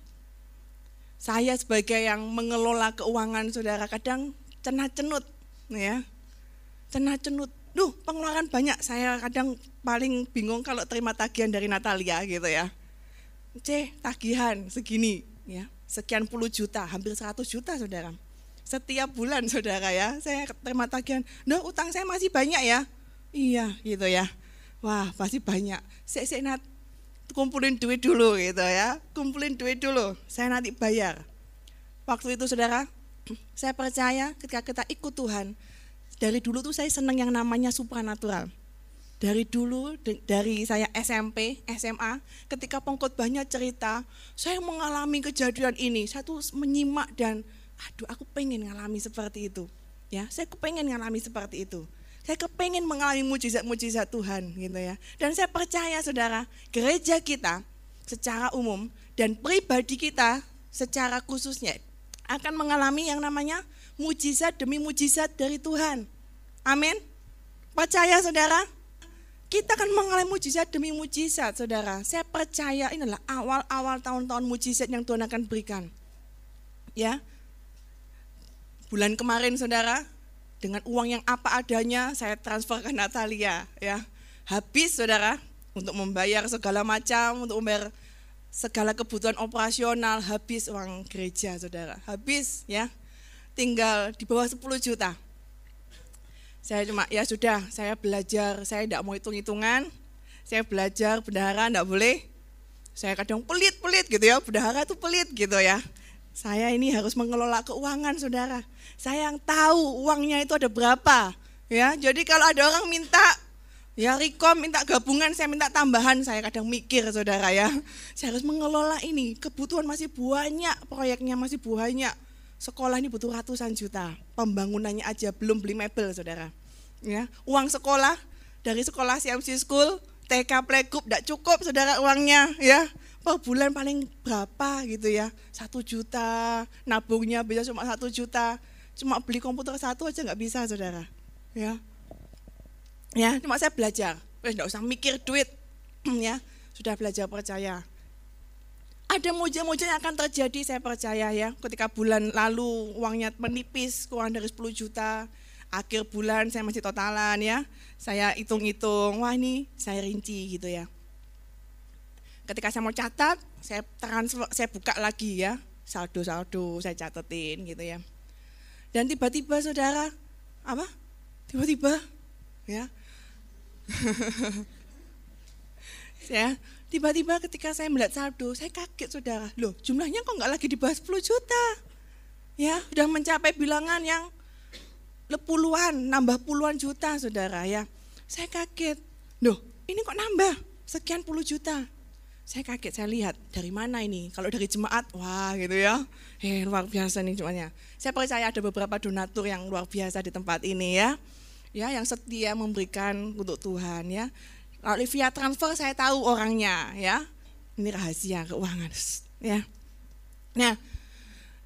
Saya sebagai yang mengelola keuangan, saudara, kadang cenat-cenut, ya. Cenat-cenut. Duh, pengeluaran banyak. Saya kadang paling bingung kalau terima tagihan dari Natalia gitu ya. C tagihan segini ya. Sekian puluh juta hampir 100 juta saudara. Setiap bulan saudara ya. Saya terima tagihan nah utang saya masih banyak ya. Iya gitu ya. Wah pasti banyak. Saya nat, kumpulin duit dulu gitu ya kumpulin duit dulu saya nanti bayar waktu itu saudara saya percaya ketika kita ikut Tuhan dari dulu tuh saya senang yang namanya supranatural dari dulu dari saya SMP, SMA, ketika pengkhotbahnya cerita, saya mengalami kejadian ini, saya tuh menyimak dan aduh aku pengen ngalami seperti itu. Ya, saya kepengen ngalami seperti itu. Saya kepengen mengalami mujizat-mujizat Tuhan gitu ya. Dan saya percaya saudara, gereja kita secara umum dan pribadi kita secara khususnya akan mengalami yang namanya mujizat demi mujizat dari Tuhan. Amin. Percaya saudara? Kita akan mengalami mujizat demi mujizat saudara. Saya percaya ini adalah awal-awal tahun-tahun mujizat yang Tuhan akan berikan. Ya. Bulan kemarin saudara, dengan uang yang apa adanya saya transfer ke Natalia ya. Habis saudara untuk membayar segala macam, untuk membayar segala kebutuhan operasional, habis uang gereja saudara. Habis ya. Tinggal di bawah 10 juta. Saya cuma ya sudah, saya belajar, saya tidak mau hitung-hitungan. Saya belajar bendahara tidak boleh. Saya kadang pelit-pelit gitu ya, bendahara itu pelit gitu ya. Saya ini harus mengelola keuangan saudara saya yang tahu uangnya itu ada berapa. Ya, jadi kalau ada orang minta ya Rikom minta gabungan, saya minta tambahan, saya kadang mikir saudara ya. Saya harus mengelola ini, kebutuhan masih banyak, proyeknya masih banyak. Sekolah ini butuh ratusan juta, pembangunannya aja belum beli mebel saudara. Ya, uang sekolah dari sekolah CMC School, TK Playgroup tidak cukup saudara uangnya ya per bulan paling berapa gitu ya satu juta nabungnya bisa cuma satu juta Cuma beli komputer satu aja nggak bisa, saudara. Ya, ya cuma saya belajar. Wes nggak usah mikir duit, ya sudah belajar percaya. Ada muja-muja yang akan terjadi, saya percaya ya. Ketika bulan lalu uangnya menipis, kurang dari 10 juta. Akhir bulan saya masih totalan ya. Saya hitung-hitung, wah ini saya rinci gitu ya. Ketika saya mau catat, saya transfer, saya buka lagi ya. Saldo-saldo saya catetin gitu ya. Dan tiba-tiba saudara, apa? Tiba-tiba, ya. ya, tiba-tiba ketika saya melihat saldo, saya kaget saudara. Loh, jumlahnya kok nggak lagi di bawah 10 juta? Ya, sudah mencapai bilangan yang puluhan, nambah puluhan juta saudara ya. Saya kaget. Loh, ini kok nambah sekian puluh juta? Saya kaget, saya lihat dari mana ini. Kalau dari jemaat, wah gitu ya. Eh luar biasa nih jemaatnya. Saya percaya ada beberapa donatur yang luar biasa di tempat ini ya. Ya, yang setia memberikan untuk Tuhan ya. Lalu via transfer saya tahu orangnya ya. Ini rahasia keuangan ya. Nah,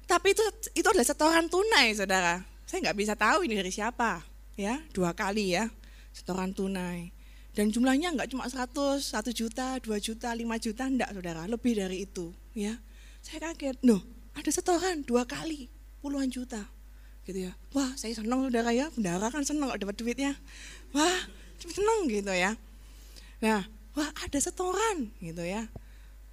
tapi itu itu adalah setoran tunai, saudara. Saya nggak bisa tahu ini dari siapa, ya. Dua kali ya, setoran tunai. Dan jumlahnya enggak cuma 100, 1 juta, 2 juta, 5 juta, enggak saudara, lebih dari itu. ya. Saya kaget, loh ada setoran dua kali, puluhan juta. gitu ya. Wah saya senang saudara ya, bendara kan senang dapat duitnya. Wah senang gitu ya. Nah, wah ada setoran gitu ya.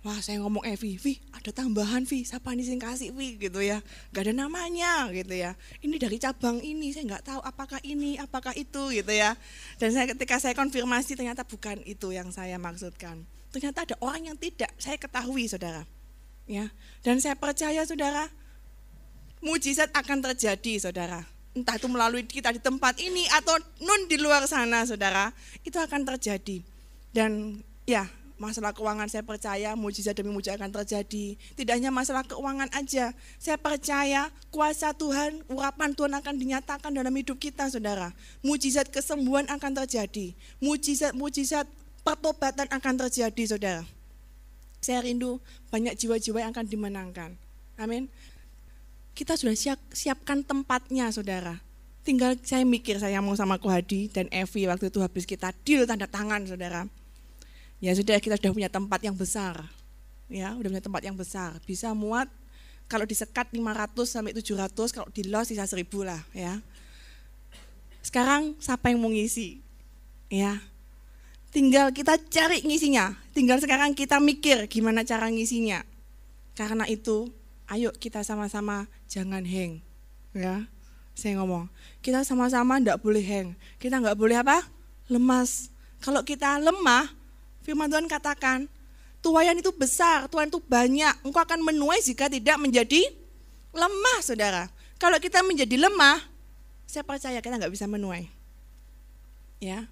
Wah saya ngomong eh Vi, ada tambahan Vi, siapa nih sing kasih Vi gitu ya. Gak ada namanya gitu ya. Ini dari cabang ini, saya nggak tahu apakah ini, apakah itu gitu ya. Dan saya ketika saya konfirmasi ternyata bukan itu yang saya maksudkan. Ternyata ada orang yang tidak saya ketahui saudara. Ya, dan saya percaya saudara, mujizat akan terjadi saudara. Entah itu melalui kita di tempat ini atau non di luar sana saudara, itu akan terjadi. Dan ya masalah keuangan saya percaya mujizat demi mujizat akan terjadi. Tidak hanya masalah keuangan aja. Saya percaya kuasa Tuhan, urapan Tuhan akan dinyatakan dalam hidup kita saudara. Mujizat kesembuhan akan terjadi. Mujizat-mujizat pertobatan akan terjadi saudara. Saya rindu banyak jiwa-jiwa yang akan dimenangkan. Amin. Kita sudah siap, siapkan tempatnya saudara. Tinggal saya mikir saya mau sama Kohadi dan Evi waktu itu habis kita deal tanda tangan saudara Ya sudah kita sudah punya tempat yang besar. Ya, udah punya tempat yang besar. Bisa muat kalau disekat 500 sampai 700, kalau di los bisa 1000 lah ya. Sekarang siapa yang mau ngisi? Ya. Tinggal kita cari ngisinya. Tinggal sekarang kita mikir gimana cara ngisinya. Karena itu, ayo kita sama-sama jangan hang. Ya. Saya ngomong, kita sama-sama enggak boleh hang. Kita enggak boleh apa? Lemas. Kalau kita lemah, Firman Tuhan katakan, tuayan itu besar, tuayan itu banyak. Engkau akan menuai jika tidak menjadi lemah, saudara. Kalau kita menjadi lemah, saya percaya kita nggak bisa menuai. Ya,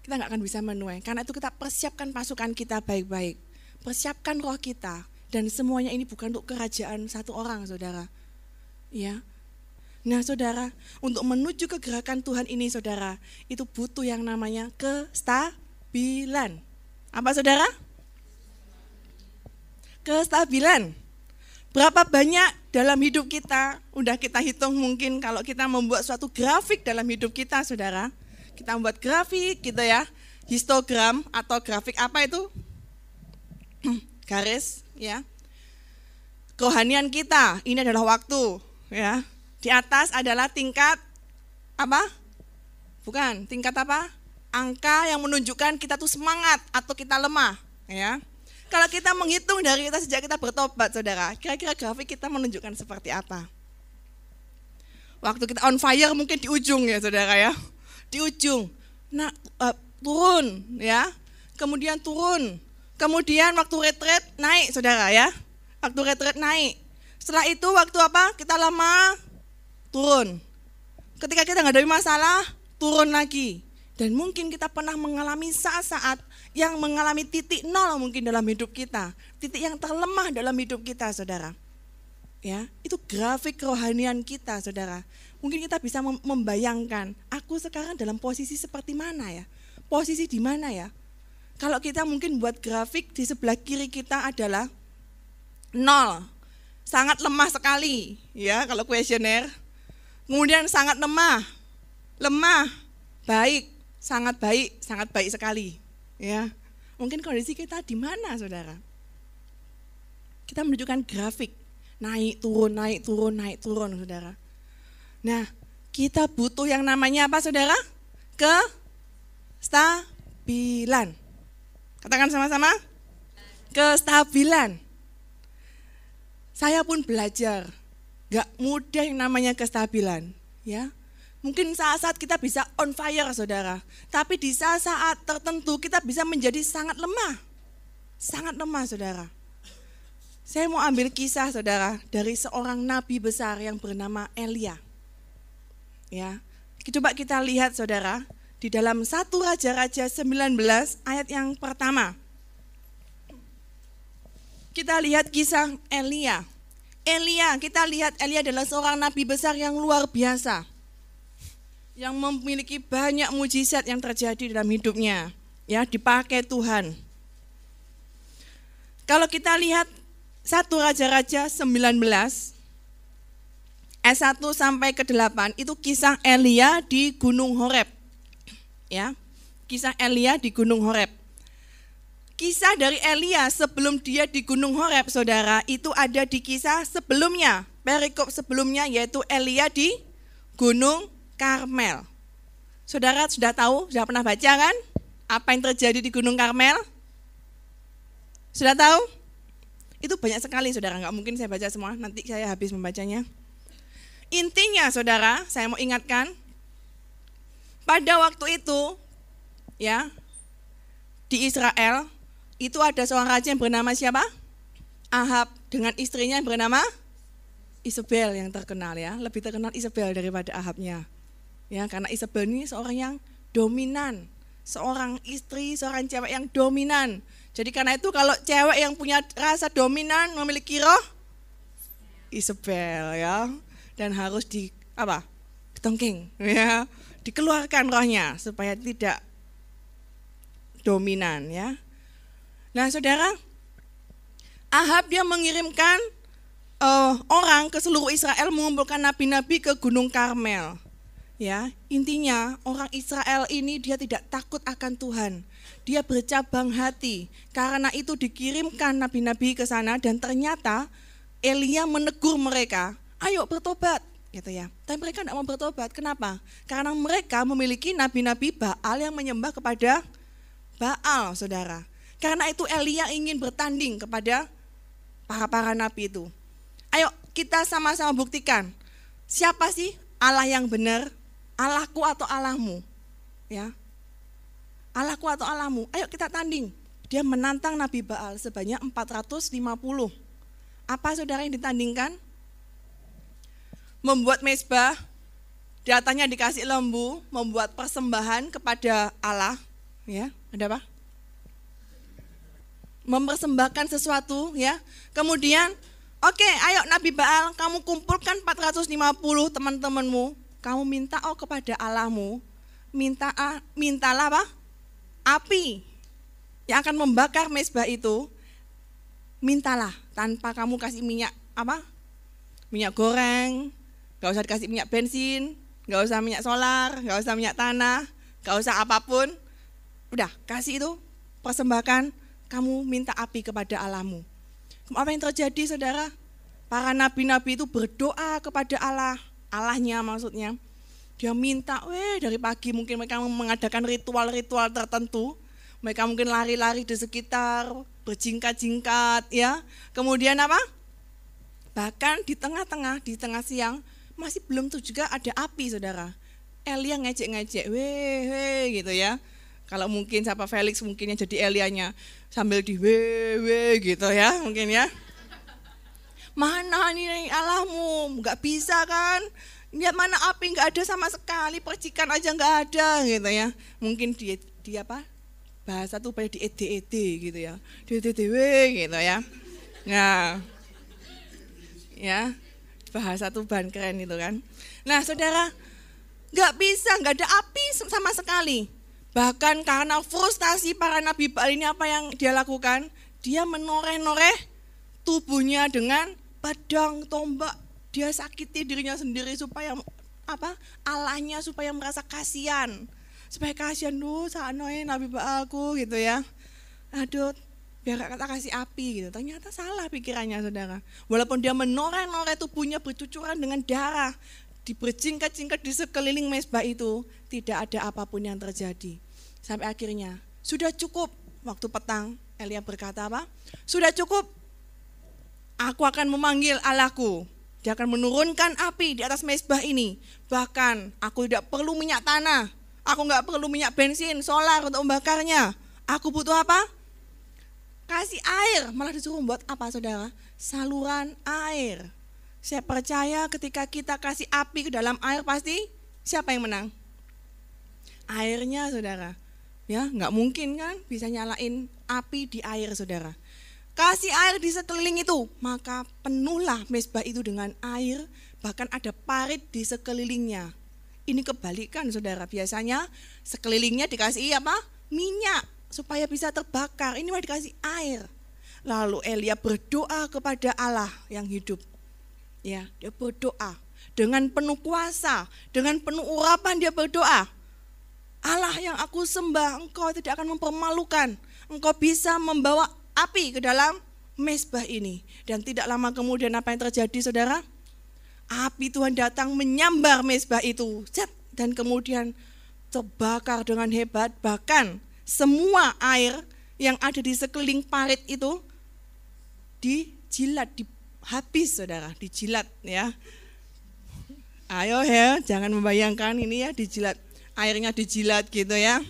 kita nggak akan bisa menuai. Karena itu kita persiapkan pasukan kita baik-baik. Persiapkan roh kita. Dan semuanya ini bukan untuk kerajaan satu orang, saudara. Ya, Nah saudara, untuk menuju ke gerakan Tuhan ini saudara, itu butuh yang namanya kestabilan. Apa saudara? Kestabilan. Berapa banyak dalam hidup kita, udah kita hitung mungkin kalau kita membuat suatu grafik dalam hidup kita saudara. Kita membuat grafik gitu ya, histogram atau grafik apa itu? Garis ya. Kerohanian kita, ini adalah waktu ya di atas adalah tingkat apa? Bukan, tingkat apa? Angka yang menunjukkan kita tuh semangat atau kita lemah, ya. Kalau kita menghitung dari kita sejak kita bertobat, Saudara, kira-kira grafik kita menunjukkan seperti apa? Waktu kita on fire mungkin di ujung ya, Saudara ya. Di ujung. Nah, uh, turun ya. Kemudian turun. Kemudian waktu retret naik, Saudara ya. Waktu retret naik. Setelah itu waktu apa? Kita lama turun. Ketika kita nggak ada masalah, turun lagi. Dan mungkin kita pernah mengalami saat-saat yang mengalami titik nol mungkin dalam hidup kita. Titik yang terlemah dalam hidup kita, saudara. Ya, itu grafik kerohanian kita, saudara. Mungkin kita bisa membayangkan, aku sekarang dalam posisi seperti mana ya? Posisi di mana ya? Kalau kita mungkin buat grafik di sebelah kiri kita adalah nol, sangat lemah sekali, ya kalau kuesioner Kemudian sangat lemah, lemah, baik, sangat baik, sangat baik sekali. Ya, mungkin kondisi kita di mana, saudara? Kita menunjukkan grafik, naik turun, naik turun, naik turun, saudara. Nah, kita butuh yang namanya apa, saudara? Kestabilan. Katakan sama-sama. Kestabilan. Saya pun belajar Gak mudah yang namanya kestabilan, ya. Mungkin saat-saat kita bisa on fire, saudara. Tapi di saat-saat tertentu kita bisa menjadi sangat lemah. Sangat lemah, saudara. Saya mau ambil kisah, saudara, dari seorang nabi besar yang bernama Elia. Ya, coba kita lihat, saudara, di dalam satu Raja-Raja 19 ayat yang pertama. Kita lihat kisah Elia. Elia, kita lihat Elia adalah seorang nabi besar yang luar biasa. Yang memiliki banyak mujizat yang terjadi dalam hidupnya. Ya, dipakai Tuhan. Kalau kita lihat satu Raja-Raja 19 S1 sampai ke 8 itu kisah Elia di Gunung Horeb. Ya. Kisah Elia di Gunung Horeb. Kisah dari Elia sebelum dia di Gunung Horeb, saudara, itu ada di kisah sebelumnya. Perikop sebelumnya yaitu Elia di Gunung Karmel. Saudara sudah tahu, sudah pernah baca kan? Apa yang terjadi di Gunung Karmel? Sudah tahu? Itu banyak sekali saudara, nggak mungkin saya baca semua, nanti saya habis membacanya. Intinya saudara, saya mau ingatkan, pada waktu itu, ya, di Israel, itu ada seorang raja yang bernama siapa? Ahab dengan istrinya yang bernama Isabel yang terkenal ya, lebih terkenal Isabel daripada Ahabnya. Ya, karena Isabel ini seorang yang dominan, seorang istri, seorang cewek yang dominan. Jadi karena itu kalau cewek yang punya rasa dominan memiliki roh Isabel ya dan harus di apa? Ketongking ya, dikeluarkan rohnya supaya tidak dominan ya. Nah saudara, Ahab dia mengirimkan uh, orang ke seluruh Israel mengumpulkan nabi-nabi ke Gunung Karmel. Ya, intinya orang Israel ini dia tidak takut akan Tuhan. Dia bercabang hati. Karena itu dikirimkan nabi-nabi ke sana dan ternyata Elia menegur mereka, "Ayo bertobat." gitu ya. Tapi mereka tidak mau bertobat. Kenapa? Karena mereka memiliki nabi-nabi Baal yang menyembah kepada Baal, Saudara. Karena itu Elia ingin bertanding kepada para-para nabi itu. Ayo kita sama-sama buktikan siapa sih Allah yang benar, Allahku atau Allahmu. Ya. Allahku atau Allahmu. Ayo kita tanding. Dia menantang Nabi Baal sebanyak 450. Apa saudara yang ditandingkan? Membuat mesbah, datanya dikasih lembu, membuat persembahan kepada Allah, Ya, ada apa? Mempersembahkan sesuatu ya. Kemudian, oke, okay, ayo Nabi Baal, kamu kumpulkan 450 teman-temanmu. Kamu minta oh kepada Allahmu, minta ah, mintalah apa? Api yang akan membakar mesbah itu. Mintalah tanpa kamu kasih minyak apa? Minyak goreng, gak usah dikasih minyak bensin, gak usah minyak solar, gak usah minyak tanah, gak usah apa pun. Udah, kasih itu, persembahkan, kamu minta api kepada Allahmu. Apa yang terjadi saudara? Para nabi-nabi itu berdoa kepada Allah, Allahnya maksudnya. Dia minta, weh dari pagi mungkin mereka mengadakan ritual-ritual tertentu. Mereka mungkin lari-lari di sekitar, berjingkat-jingkat ya. Kemudian apa? Bahkan di tengah-tengah, di tengah siang, masih belum tuh juga ada api saudara. Elia ngejek-ngejek, weh, weh gitu ya. Kalau mungkin siapa Felix mungkinnya jadi Elianya sambil di weh, weh gitu ya mungkin ya. Mana nih Allahmu, nggak bisa kan? Lihat mana api nggak ada sama sekali, percikan aja nggak ada gitu ya. Mungkin dia, dia apa? Bahasa tuh pada di ed gitu ya. Di ed gitu ya. Nah, ya bahasa Tuban keren itu kan. Nah saudara, nggak bisa, nggak ada api sama sekali. Bahkan karena frustasi para nabi Baal ini apa yang dia lakukan? Dia menoreh-noreh tubuhnya dengan pedang, tombak. Dia sakiti dirinya sendiri supaya apa? Allahnya supaya merasa kasihan. Supaya kasihan tuh sanoe nabi Baalku gitu ya. Aduh, biar kata kasih api gitu. Ternyata salah pikirannya saudara. Walaupun dia menoreh-noreh tubuhnya bercucuran dengan darah, diberjingkat-jingkat di sekeliling mesbah itu, tidak ada apa pun yang terjadi. Sampai akhirnya, sudah cukup waktu petang, Elia berkata apa? Sudah cukup, aku akan memanggil Allahku. Dia akan menurunkan api di atas mesbah ini. Bahkan aku tidak perlu minyak tanah. Aku nggak perlu minyak bensin, solar untuk membakarnya. Aku butuh apa? kasih air, malah disuruh buat apa saudara? Saluran air. Saya percaya ketika kita kasih api ke dalam air pasti siapa yang menang? Airnya saudara. Ya, nggak mungkin kan bisa nyalain api di air saudara. Kasih air di sekeliling itu, maka penuhlah mesbah itu dengan air, bahkan ada parit di sekelilingnya. Ini kebalikan saudara, biasanya sekelilingnya dikasih apa? Minyak, supaya bisa terbakar. Ini mau dikasih air. Lalu Elia berdoa kepada Allah yang hidup. Ya, dia berdoa dengan penuh kuasa, dengan penuh urapan dia berdoa. Allah yang aku sembah, engkau tidak akan mempermalukan. Engkau bisa membawa api ke dalam mesbah ini. Dan tidak lama kemudian apa yang terjadi saudara? Api Tuhan datang menyambar mesbah itu. Dan kemudian terbakar dengan hebat. Bahkan semua air yang ada di sekeliling parit itu dijilat, di, habis saudara, dijilat ya. Ayo ya, jangan membayangkan ini ya dijilat, airnya dijilat gitu ya.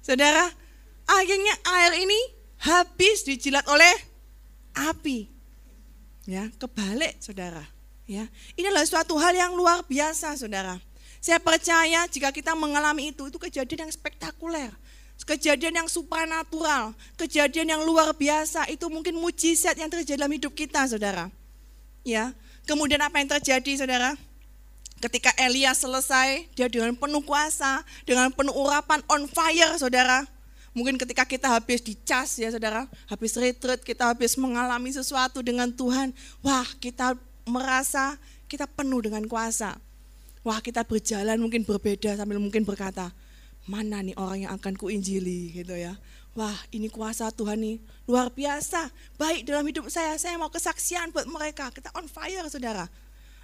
Saudara, akhirnya air ini habis dijilat oleh api. Ya, kebalik saudara. Ya, ini adalah suatu hal yang luar biasa saudara. Saya percaya jika kita mengalami itu, itu kejadian yang spektakuler kejadian yang supranatural, kejadian yang luar biasa, itu mungkin mujizat yang terjadi dalam hidup kita, saudara. Ya, kemudian apa yang terjadi, saudara? Ketika Elia selesai, dia dengan penuh kuasa, dengan penuh urapan on fire, saudara. Mungkin ketika kita habis dicas ya saudara, habis retreat, kita habis mengalami sesuatu dengan Tuhan. Wah kita merasa kita penuh dengan kuasa. Wah kita berjalan mungkin berbeda sambil mungkin berkata, mana nih orang yang akan kuinjili gitu ya. Wah ini kuasa Tuhan nih luar biasa, baik dalam hidup saya, saya mau kesaksian buat mereka, kita on fire saudara.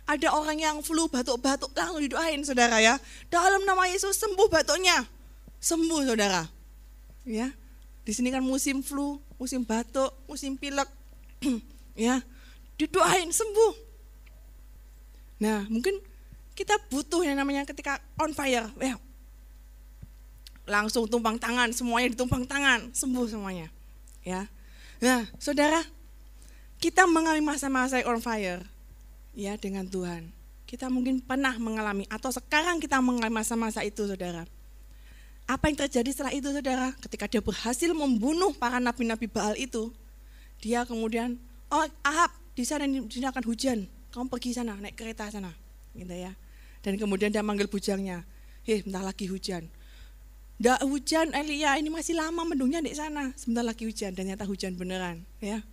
Ada orang yang flu batuk-batuk langsung didoain saudara ya. Dalam nama Yesus sembuh batuknya, sembuh saudara. Ya, di sini kan musim flu, musim batuk, musim pilek, ya didoain sembuh. Nah mungkin kita butuh yang namanya ketika on fire, ya langsung tumpang tangan, semuanya ditumpang tangan, sembuh semuanya. Ya. Nah, Saudara, kita mengalami masa-masa on fire ya dengan Tuhan. Kita mungkin pernah mengalami atau sekarang kita mengalami masa-masa itu, Saudara. Apa yang terjadi setelah itu saudara? Ketika dia berhasil membunuh para nabi-nabi Baal itu, dia kemudian, oh Ahab, di sana di sini akan hujan, kamu pergi sana, naik kereta sana, gitu ya. Dan kemudian dia manggil bujangnya, heh bentar lagi hujan. Nggak hujan Elia ini masih lama mendungnya di sana, sebentar lagi hujan dan ternyata hujan beneran, ya.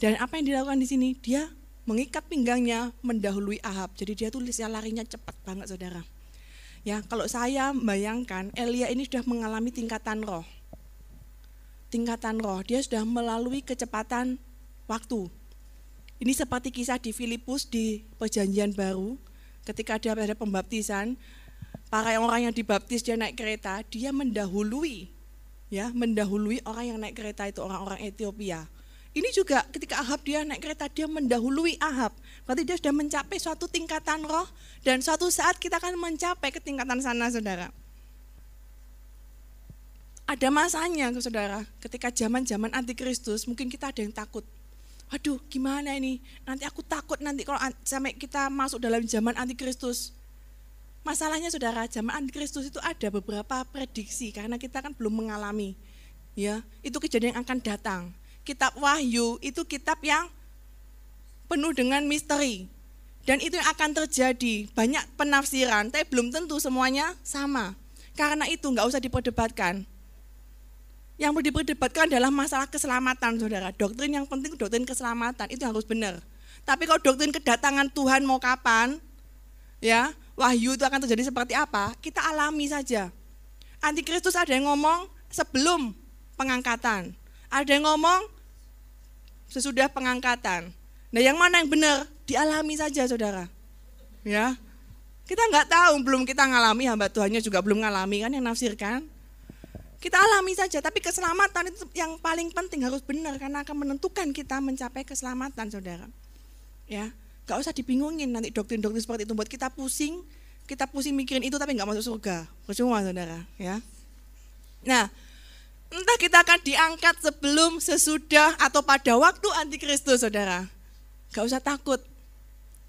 Dan apa yang dilakukan di sini? Dia mengikat pinggangnya mendahului Ahab. Jadi dia tuh larinya cepat banget saudara. Ya, kalau saya bayangkan Elia ini sudah mengalami tingkatan roh. Tingkatan roh, dia sudah melalui kecepatan waktu. Ini seperti kisah di Filipus di Perjanjian Baru, ketika dia ada pembaptisan, para orang yang dibaptis dia naik kereta, dia mendahului ya, mendahului orang yang naik kereta itu orang-orang Ethiopia. Ini juga ketika Ahab dia naik kereta, dia mendahului Ahab. Berarti dia sudah mencapai suatu tingkatan roh dan suatu saat kita akan mencapai ke tingkatan sana saudara. Ada masanya saudara, ketika zaman-zaman antikristus mungkin kita ada yang takut. Waduh gimana ini, nanti aku takut nanti kalau sampai kita masuk dalam zaman antikristus. Masalahnya saudara, zaman antikristus itu ada beberapa prediksi karena kita kan belum mengalami. Ya, itu kejadian yang akan datang kitab Wahyu itu kitab yang penuh dengan misteri. Dan itu yang akan terjadi, banyak penafsiran, tapi belum tentu semuanya sama. Karena itu nggak usah diperdebatkan. Yang mau diperdebatkan adalah masalah keselamatan, saudara. Doktrin yang penting doktrin keselamatan, itu harus benar. Tapi kalau doktrin kedatangan Tuhan mau kapan, ya wahyu itu akan terjadi seperti apa, kita alami saja. Antikristus ada yang ngomong sebelum pengangkatan. Ada yang ngomong sesudah pengangkatan. Nah yang mana yang benar? Dialami saja saudara. Ya, kita nggak tahu, belum kita ngalami, hamba Tuhannya juga belum ngalami kan yang nafsirkan. Kita alami saja, tapi keselamatan itu yang paling penting harus benar karena akan menentukan kita mencapai keselamatan, saudara. Ya, nggak usah dibingungin nanti doktrin-doktrin seperti itu buat kita pusing, kita pusing mikirin itu tapi nggak masuk surga, percuma, saudara. Ya, nah Entah kita akan diangkat sebelum, sesudah, atau pada waktu antikristus, saudara. Gak usah takut.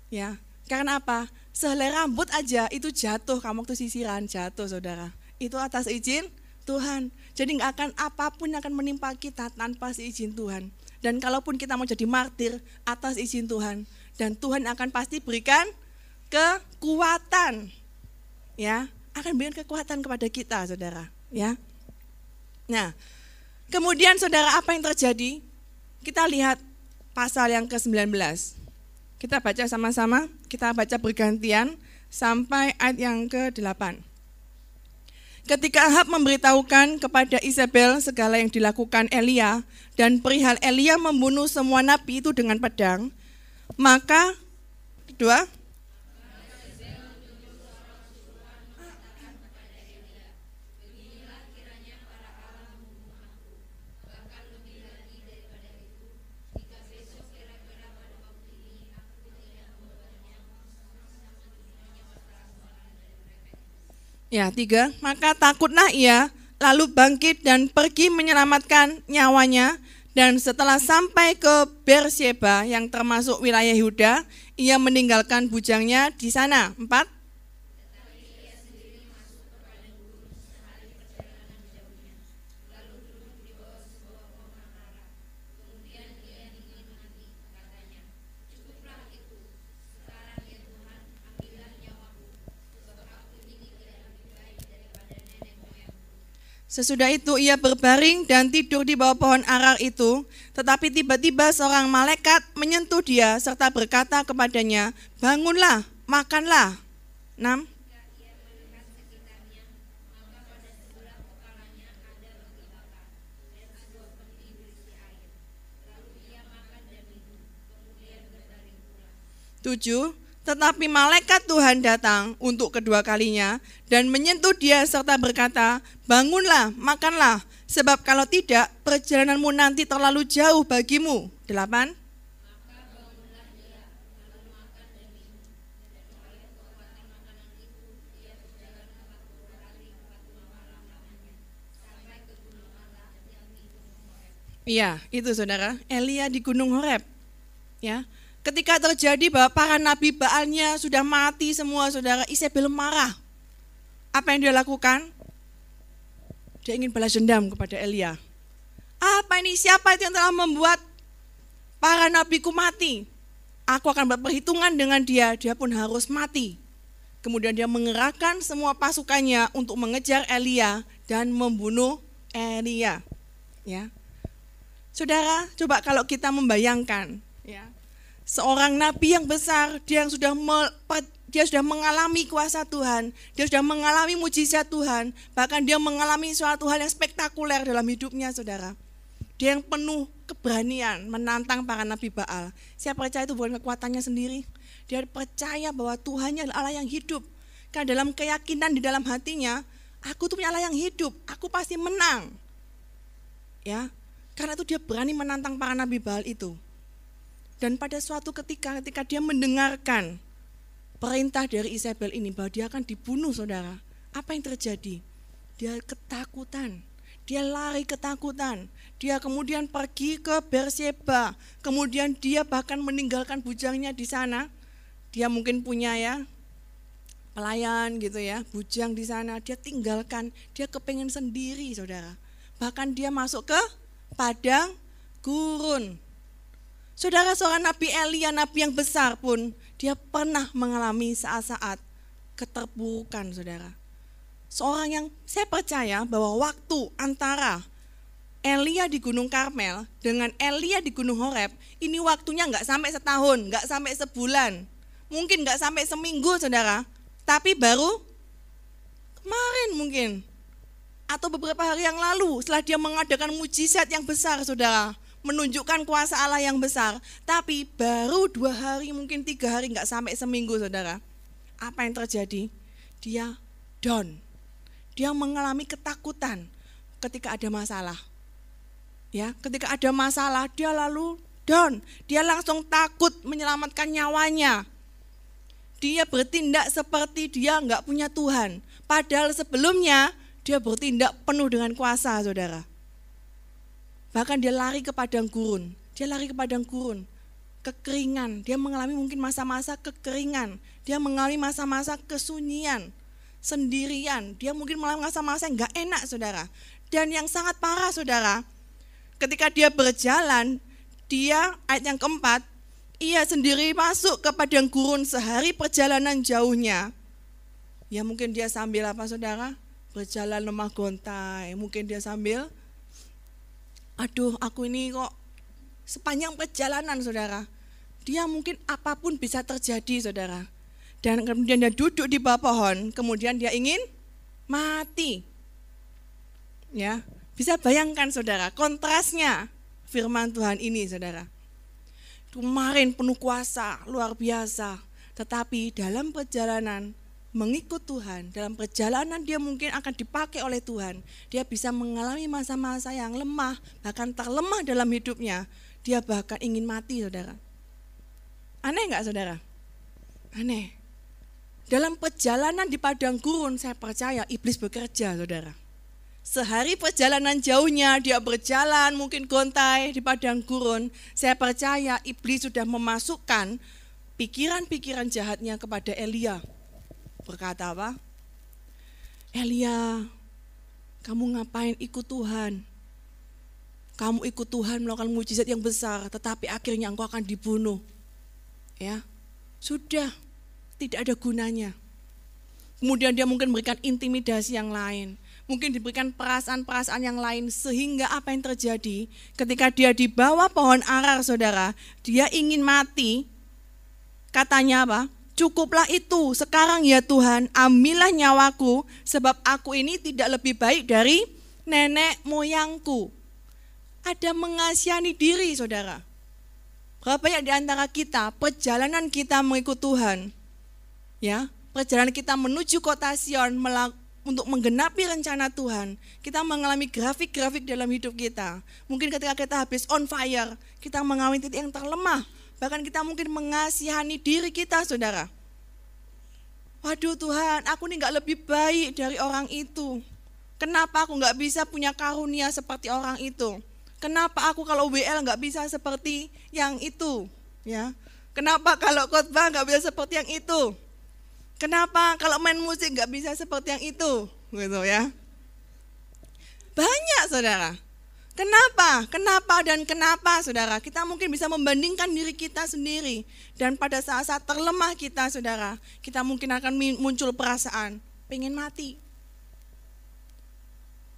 Ya, karena apa? Sehelai rambut aja itu jatuh kamu waktu sisiran, jatuh saudara. Itu atas izin Tuhan. Jadi nggak akan apa pun yang akan menimpa kita tanpa seizin Tuhan. Dan kalaupun kita mau jadi martir atas izin Tuhan. Dan Tuhan akan pasti berikan kekuatan. Ya, akan berikan kekuatan kepada kita saudara. Ya, Nah, kemudian saudara apa yang terjadi? Kita lihat pasal yang ke-19. Kita baca sama-sama, kita baca bergantian sampai ayat yang ke-8. Ketika Ahab memberitahukan kepada Isabel segala yang dilakukan Elia dan perihal Elia membunuh semua nabi itu dengan pedang, maka kedua, Ya, tiga. Maka takutlah ia, lalu bangkit dan pergi menyelamatkan nyawanya. Dan setelah sampai ke Beersheba yang termasuk wilayah Yuda, ia meninggalkan bujangnya di sana. Empat. Sesudah itu ia berbaring dan tidur di bawah pohon arar itu, tetapi tiba-tiba seorang malaikat menyentuh dia serta berkata kepadanya, "Bangunlah, makanlah." 6. Tujuh, tetapi malaikat Tuhan datang untuk kedua kalinya dan menyentuh dia serta berkata, bangunlah, makanlah, sebab kalau tidak perjalananmu nanti terlalu jauh bagimu. Delapan. Iya, itu saudara. Elia di Gunung Horeb. Ya, Ketika terjadi bahwa para nabi Baalnya sudah mati semua saudara, Isabel marah. Apa yang dia lakukan? Dia ingin balas dendam kepada Elia. Apa ini? Siapa itu yang telah membuat para nabiku mati? Aku akan berperhitungan dengan dia, dia pun harus mati. Kemudian dia mengerahkan semua pasukannya untuk mengejar Elia dan membunuh Elia. Ya. Saudara, coba kalau kita membayangkan, ya, seorang nabi yang besar, dia yang sudah dia sudah mengalami kuasa Tuhan, dia sudah mengalami mujizat Tuhan, bahkan dia mengalami suatu hal yang spektakuler dalam hidupnya, saudara. Dia yang penuh keberanian menantang para nabi Baal. Saya percaya itu bukan kekuatannya sendiri, dia percaya bahwa Tuhannya adalah Allah yang hidup. Karena dalam keyakinan di dalam hatinya, aku tuh punya Allah yang hidup, aku pasti menang. Ya, karena itu dia berani menantang para nabi Baal itu. Dan pada suatu ketika ketika dia mendengarkan perintah dari Isabel ini bahwa dia akan dibunuh saudara, apa yang terjadi? Dia ketakutan, dia lari ketakutan, dia kemudian pergi ke Berseba, kemudian dia bahkan meninggalkan bujangnya di sana, dia mungkin punya ya pelayan gitu ya, bujang di sana, dia tinggalkan, dia kepengen sendiri saudara. Bahkan dia masuk ke padang gurun. Saudara seorang Nabi Elia, Nabi yang besar pun, dia pernah mengalami saat-saat keterpurukan saudara. Seorang yang saya percaya bahwa waktu antara Elia di Gunung Karmel dengan Elia di Gunung Horeb, ini waktunya nggak sampai setahun, nggak sampai sebulan, mungkin nggak sampai seminggu saudara, tapi baru kemarin mungkin. Atau beberapa hari yang lalu setelah dia mengadakan mujizat yang besar saudara menunjukkan kuasa Allah yang besar. Tapi baru dua hari mungkin tiga hari nggak sampai seminggu saudara. Apa yang terjadi? Dia down. Dia mengalami ketakutan ketika ada masalah. Ya ketika ada masalah dia lalu down. Dia langsung takut menyelamatkan nyawanya. Dia bertindak seperti dia nggak punya Tuhan. Padahal sebelumnya dia bertindak penuh dengan kuasa, saudara. Bahkan dia lari ke padang gurun. Dia lari ke padang gurun. Kekeringan. Dia mengalami mungkin masa-masa kekeringan. Dia mengalami masa-masa kesunyian. Sendirian. Dia mungkin mengalami masa-masa yang gak enak, saudara. Dan yang sangat parah, saudara. Ketika dia berjalan, dia ayat yang keempat, ia sendiri masuk ke padang gurun sehari perjalanan jauhnya. Ya mungkin dia sambil apa saudara? Berjalan lemah gontai. Mungkin dia sambil, aduh aku ini kok sepanjang perjalanan saudara. Dia mungkin apa pun bisa terjadi saudara. Dan kemudian dia duduk di bawah pohon, kemudian dia ingin mati. Ya, bisa bayangkan saudara, kontrasnya firman Tuhan ini saudara kemarin penuh kuasa, luar biasa. Tetapi dalam perjalanan mengikut Tuhan, dalam perjalanan dia mungkin akan dipakai oleh Tuhan. Dia bisa mengalami masa-masa yang lemah, bahkan terlemah dalam hidupnya. Dia bahkan ingin mati, saudara. Aneh nggak, saudara? Aneh. Dalam perjalanan di padang gurun, saya percaya iblis bekerja, saudara. Sehari perjalanan jauhnya dia berjalan mungkin gontai di padang gurun. Saya percaya iblis sudah memasukkan pikiran-pikiran jahatnya kepada Elia. Berkata apa? Elia, kamu ngapain ikut Tuhan? Kamu ikut Tuhan melakukan mujizat yang besar, tetapi akhirnya engkau akan dibunuh. Ya, sudah tidak ada gunanya. Kemudian dia mungkin memberikan intimidasi yang lain mungkin diberikan perasaan-perasaan yang lain sehingga apa yang terjadi ketika dia di bawah pohon arar saudara dia ingin mati katanya apa cukuplah itu. Sekarang ya Tuhan ambillah nyawaku sebab aku ini tidak lebih baik dari nenek moyangku. Ada mengasihani diri saudara. Berapa banyak di antara kita perjalanan kita mengikut Tuhan ya? Perjalanan kita menuju kota Sion untuk menggenapi rencana Tuhan, kita mengalami grafik-grafik dalam hidup kita. Mungkin ketika kita habis on fire, kita mengalami titik yang terlemah. Bahkan kita mungkin mengasihani diri kita, saudara. Waduh Tuhan, aku ini gak lebih baik dari orang itu. Kenapa aku gak bisa punya karunia seperti orang itu? Kenapa aku kalau WL gak bisa seperti yang itu? Ya, Kenapa kalau khotbah gak bisa seperti yang itu? Kenapa kalau main musik nggak bisa seperti yang itu, gitu ya? Banyak saudara. Kenapa? Kenapa dan kenapa saudara? Kita mungkin bisa membandingkan diri kita sendiri. Dan pada saat-saat terlemah kita saudara, kita mungkin akan muncul perasaan pengen mati.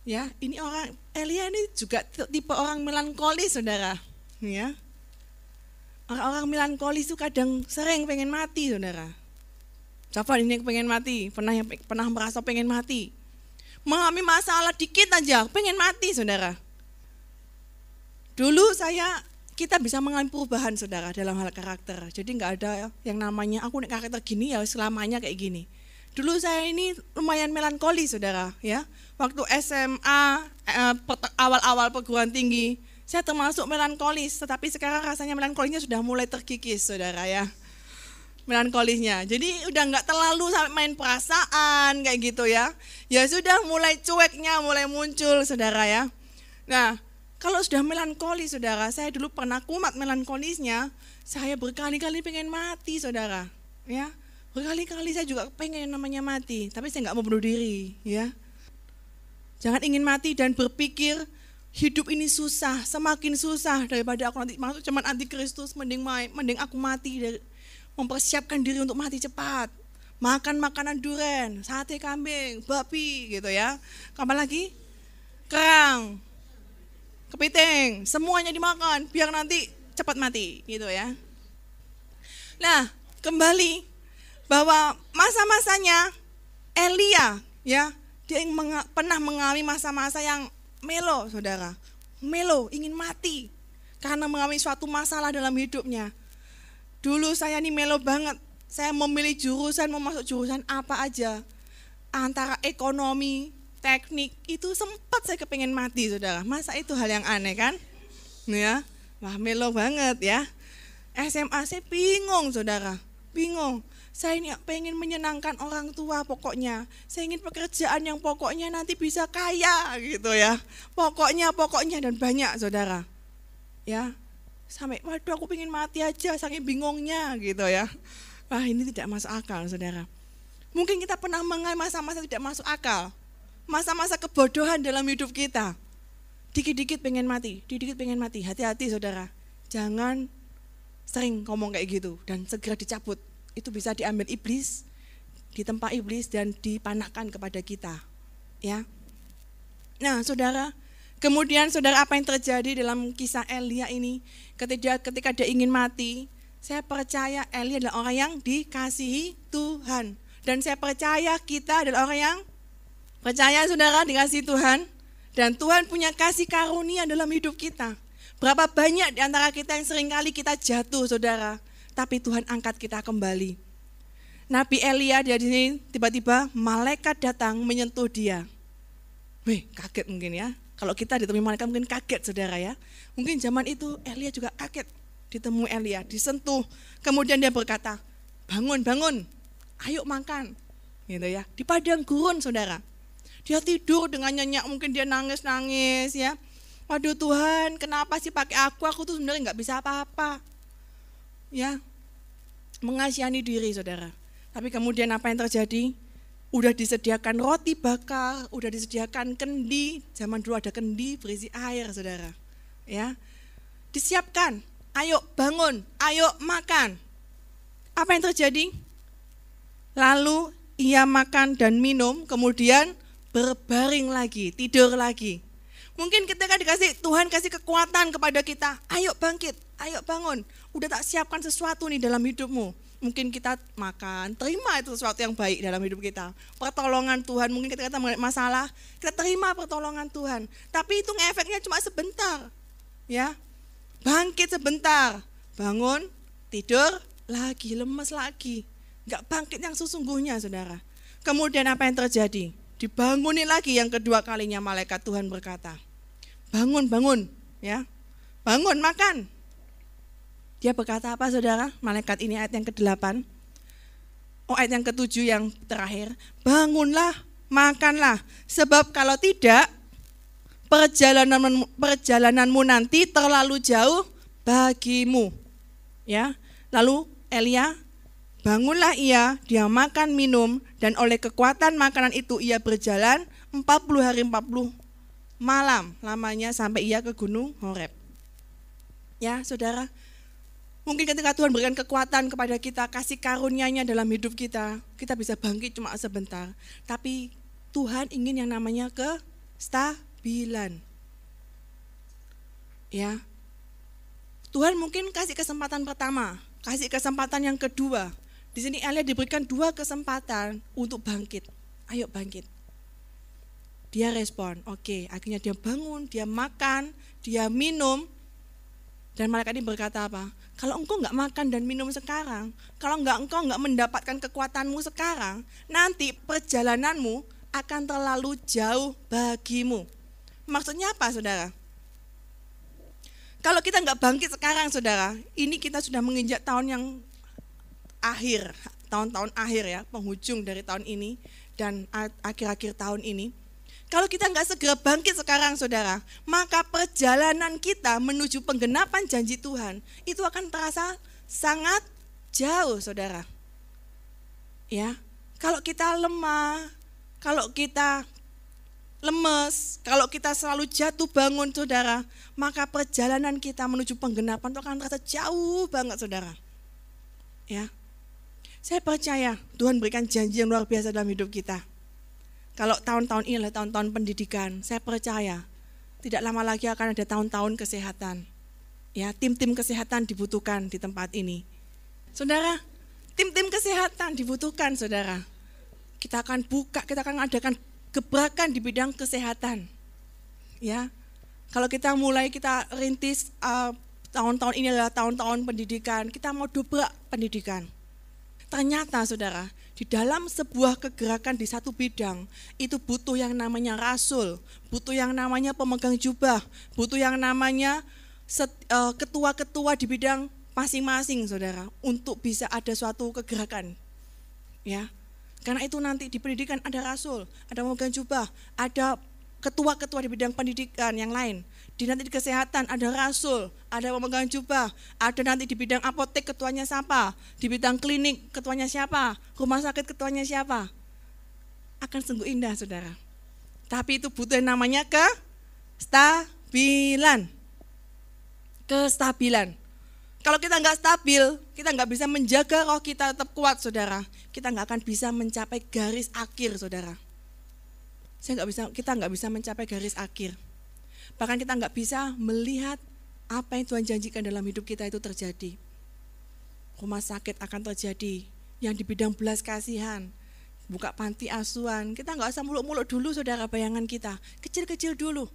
Ya, ini orang Elia ini juga tipe orang melankolis saudara. Ya, orang-orang melankolis itu kadang sering pengen mati saudara. Siapa ini yang pengen mati? Pernah pernah merasa pengen mati? Mengalami masalah dikit aja, pengen mati saudara Dulu saya kita bisa mengalami perubahan saudara dalam hal karakter. Jadi nggak ada yang namanya aku nih karakter gini ya selamanya kayak gini. Dulu saya ini lumayan melankoli saudara ya. Waktu SMA eh, awal-awal perguruan tinggi saya termasuk melankolis, tetapi sekarang rasanya melankolisnya sudah mulai terkikis saudara ya. Melankolisnya. Jadi udah nggak terlalu sampai main perasaan kayak gitu ya. Ya sudah mulai cueknya mulai muncul saudara ya. Nah, kalau sudah melankoli saudara, saya dulu pernah kumat melankolisnya, saya berkali-kali pengen mati saudara. Ya, berkali-kali saya juga pengen namanya mati, tapi saya nggak mau bunuh diri. Ya, jangan ingin mati dan berpikir hidup ini susah, semakin susah daripada aku nanti masuk cuman anti Kristus, mending mending aku mati dari mempersiapkan diri untuk mati cepat. Makan makanan duren, sate kambing, babi gitu ya. Kapan lagi? Kerang, kepiting, semuanya dimakan biar nanti cepat mati gitu ya. Nah, kembali bahwa masa-masanya Elia ya, dia menga, pernah mengalami masa-masa yang melo, Saudara. Melo, ingin mati karena mengalami suatu masalah dalam hidupnya. Dulu saya nih melo banget. Saya memilih jurusan, mau masuk jurusan apa aja. Antara ekonomi, teknik itu sempat saya kepengen mati saudara. Masa itu hal yang aneh kan? Ya, wah melo banget ya. SMA saya bingung saudara, bingung. Saya ini pengen menyenangkan orang tua pokoknya. Saya ingin pekerjaan yang pokoknya nanti bisa kaya gitu ya. Pokoknya, pokoknya dan banyak saudara. Ya, sampai waduh aku pengen mati aja saking bingungnya gitu ya. Wah ini tidak masuk akal saudara. Mungkin kita pernah mengalami masa-masa tidak masuk akal masa-masa kebodohan dalam hidup kita. Dikit-dikit pengen mati, dikit-dikit pengen mati. Hati-hati saudara, jangan sering ngomong kayak gitu dan segera dicabut. Itu bisa diambil iblis, ditempa iblis dan dipanahkan kepada kita. Ya. Nah, saudara, kemudian saudara apa yang terjadi dalam kisah Elia ini? Ketika ketika dia ingin mati, saya percaya Elia adalah orang yang dikasihi Tuhan. Dan saya percaya kita adalah orang yang Percaya saudara dikasih Tuhan dan Tuhan punya kasih karunia dalam hidup kita. Berapa banyak di antara kita yang sering kali kita jatuh saudara, tapi Tuhan angkat kita kembali. Nabi Elia di sini tiba-tiba malaikat datang menyentuh dia. Wih, kaget mungkin ya. Kalau kita ditemui malaikat mungkin kaget saudara ya. Mungkin zaman itu Elia juga kaget ditemui Elia, disentuh. Kemudian dia berkata, bangun, bangun, ayo makan. Gitu ya. Di padang gurun saudara. Dia tidur dengan nyenyak, mungkin dia nangis-nangis ya. Waduh Tuhan, kenapa sih pakai aku? Aku tuh sebenarnya nggak bisa apa-apa. Ya, mengasihani diri saudara. Tapi kemudian apa yang terjadi? Udah disediakan roti bakar, udah disediakan kendi. Zaman dulu ada kendi berisi air saudara. Ya, disiapkan. Ayo bangun, ayo makan. Apa yang terjadi? Lalu ia makan dan minum, kemudian berbaring lagi, tidur lagi. Mungkin ketika dikasih Tuhan kasih kekuatan kepada kita, ayo bangkit, ayo bangun. Udah tak siapkan sesuatu nih dalam hidupmu. Mungkin kita makan, terima itu sesuatu yang baik dalam hidup kita. Pertolongan Tuhan, mungkin ketika kita masalah, kita terima pertolongan Tuhan. Tapi itu efeknya cuma sebentar. Ya, bangkit sebentar, bangun, tidur, lagi, lemes lagi. Gak bangkit yang sesungguhnya saudara. Kemudian apa yang terjadi? Dibanguni lagi yang kedua kalinya malaikat Tuhan berkata, bangun, bangun, ya, bangun, makan. Dia berkata apa saudara? Malaikat ini ayat yang ke-8. Oh ayat yang ketujuh yang terakhir. Bangunlah, makanlah. Sebab kalau tidak, perjalanan perjalananmu nanti terlalu jauh bagimu. Ya, lalu Elia Bangunlah ia, dia makan minum, dan oleh kekuatan makanan itu ia berjalan 40 hari 40 malam lamanya sampai ia ke gunung Horeb. Ya, saudara, Mungkin ketika Tuhan berikan kekuatan kepada kita, kasih karunia-Nya dalam hidup kita, kita bisa bangkit cuma sebentar. Tapi Tuhan ingin yang namanya kestabilan. Ya. Tuhan mungkin kasih kesempatan pertama, kasih kesempatan yang kedua. Di sini Elia diberikan dua kesempatan untuk bangkit. Ayo bangkit. Dia respon, oke, okay, akhirnya dia bangun, dia makan, dia minum, dan malaikat ini berkata apa? Kalau engkau nggak makan dan minum sekarang, kalau nggak engkau nggak mendapatkan kekuatanmu sekarang, nanti perjalananmu akan terlalu jauh bagimu. Maksudnya apa, saudara? Kalau kita nggak bangkit sekarang, saudara, ini kita sudah menginjak tahun yang akhir, tahun-tahun akhir ya, penghujung dari tahun ini dan akhir-akhir tahun ini. Kalau kita nggak segera bangkit sekarang saudara, maka perjalanan kita menuju penggenapan janji Tuhan itu akan terasa sangat jauh saudara. Ya, kalau kita lemah, kalau kita lemes, kalau kita selalu jatuh bangun saudara, maka perjalanan kita menuju penggenapan itu akan terasa jauh banget saudara. Ya, saya percaya Tuhan berikan janji yang luar biasa dalam hidup kita kalau tahun-tahun ini adalah tahun-tahun pendidikan, saya percaya tidak lama lagi akan ada tahun-tahun kesehatan. Ya, tim-tim kesehatan dibutuhkan di tempat ini. Saudara, tim-tim kesehatan dibutuhkan, Saudara. Kita akan buka, kita akan adakan gebrakan di bidang kesehatan. Ya. Kalau kita mulai kita rintis uh, tahun-tahun ini adalah tahun-tahun pendidikan, kita mau dobrak pendidikan. Ternyata Saudara, di dalam sebuah kegerakan di satu bidang itu butuh yang namanya rasul, butuh yang namanya pemegang jubah, butuh yang namanya eh, ketua-ketua di bidang masing-masing saudara untuk bisa ada suatu kegerakan. Ya. Karena itu nanti di pendidikan ada rasul, ada pemegang jubah, ada ketua-ketua di bidang pendidikan yang lain di nanti di kesehatan ada rasul, ada pemegang jubah, ada nanti di bidang apotek ketuanya siapa, di bidang klinik ketuanya siapa, rumah sakit ketuanya siapa. Akan sungguh indah saudara. Tapi itu butuh yang namanya kestabilan. Kestabilan. Kalau kita nggak stabil, kita nggak bisa menjaga roh kita tetap kuat saudara. Kita nggak akan bisa mencapai garis akhir saudara. Saya nggak bisa, kita nggak bisa mencapai garis akhir. Bahkan kita nggak bisa melihat apa yang Tuhan janjikan dalam hidup kita itu terjadi. Rumah sakit akan terjadi, yang di bidang belas kasihan, buka panti asuhan. Kita nggak usah muluk-muluk dulu saudara bayangan kita, kecil-kecil dulu.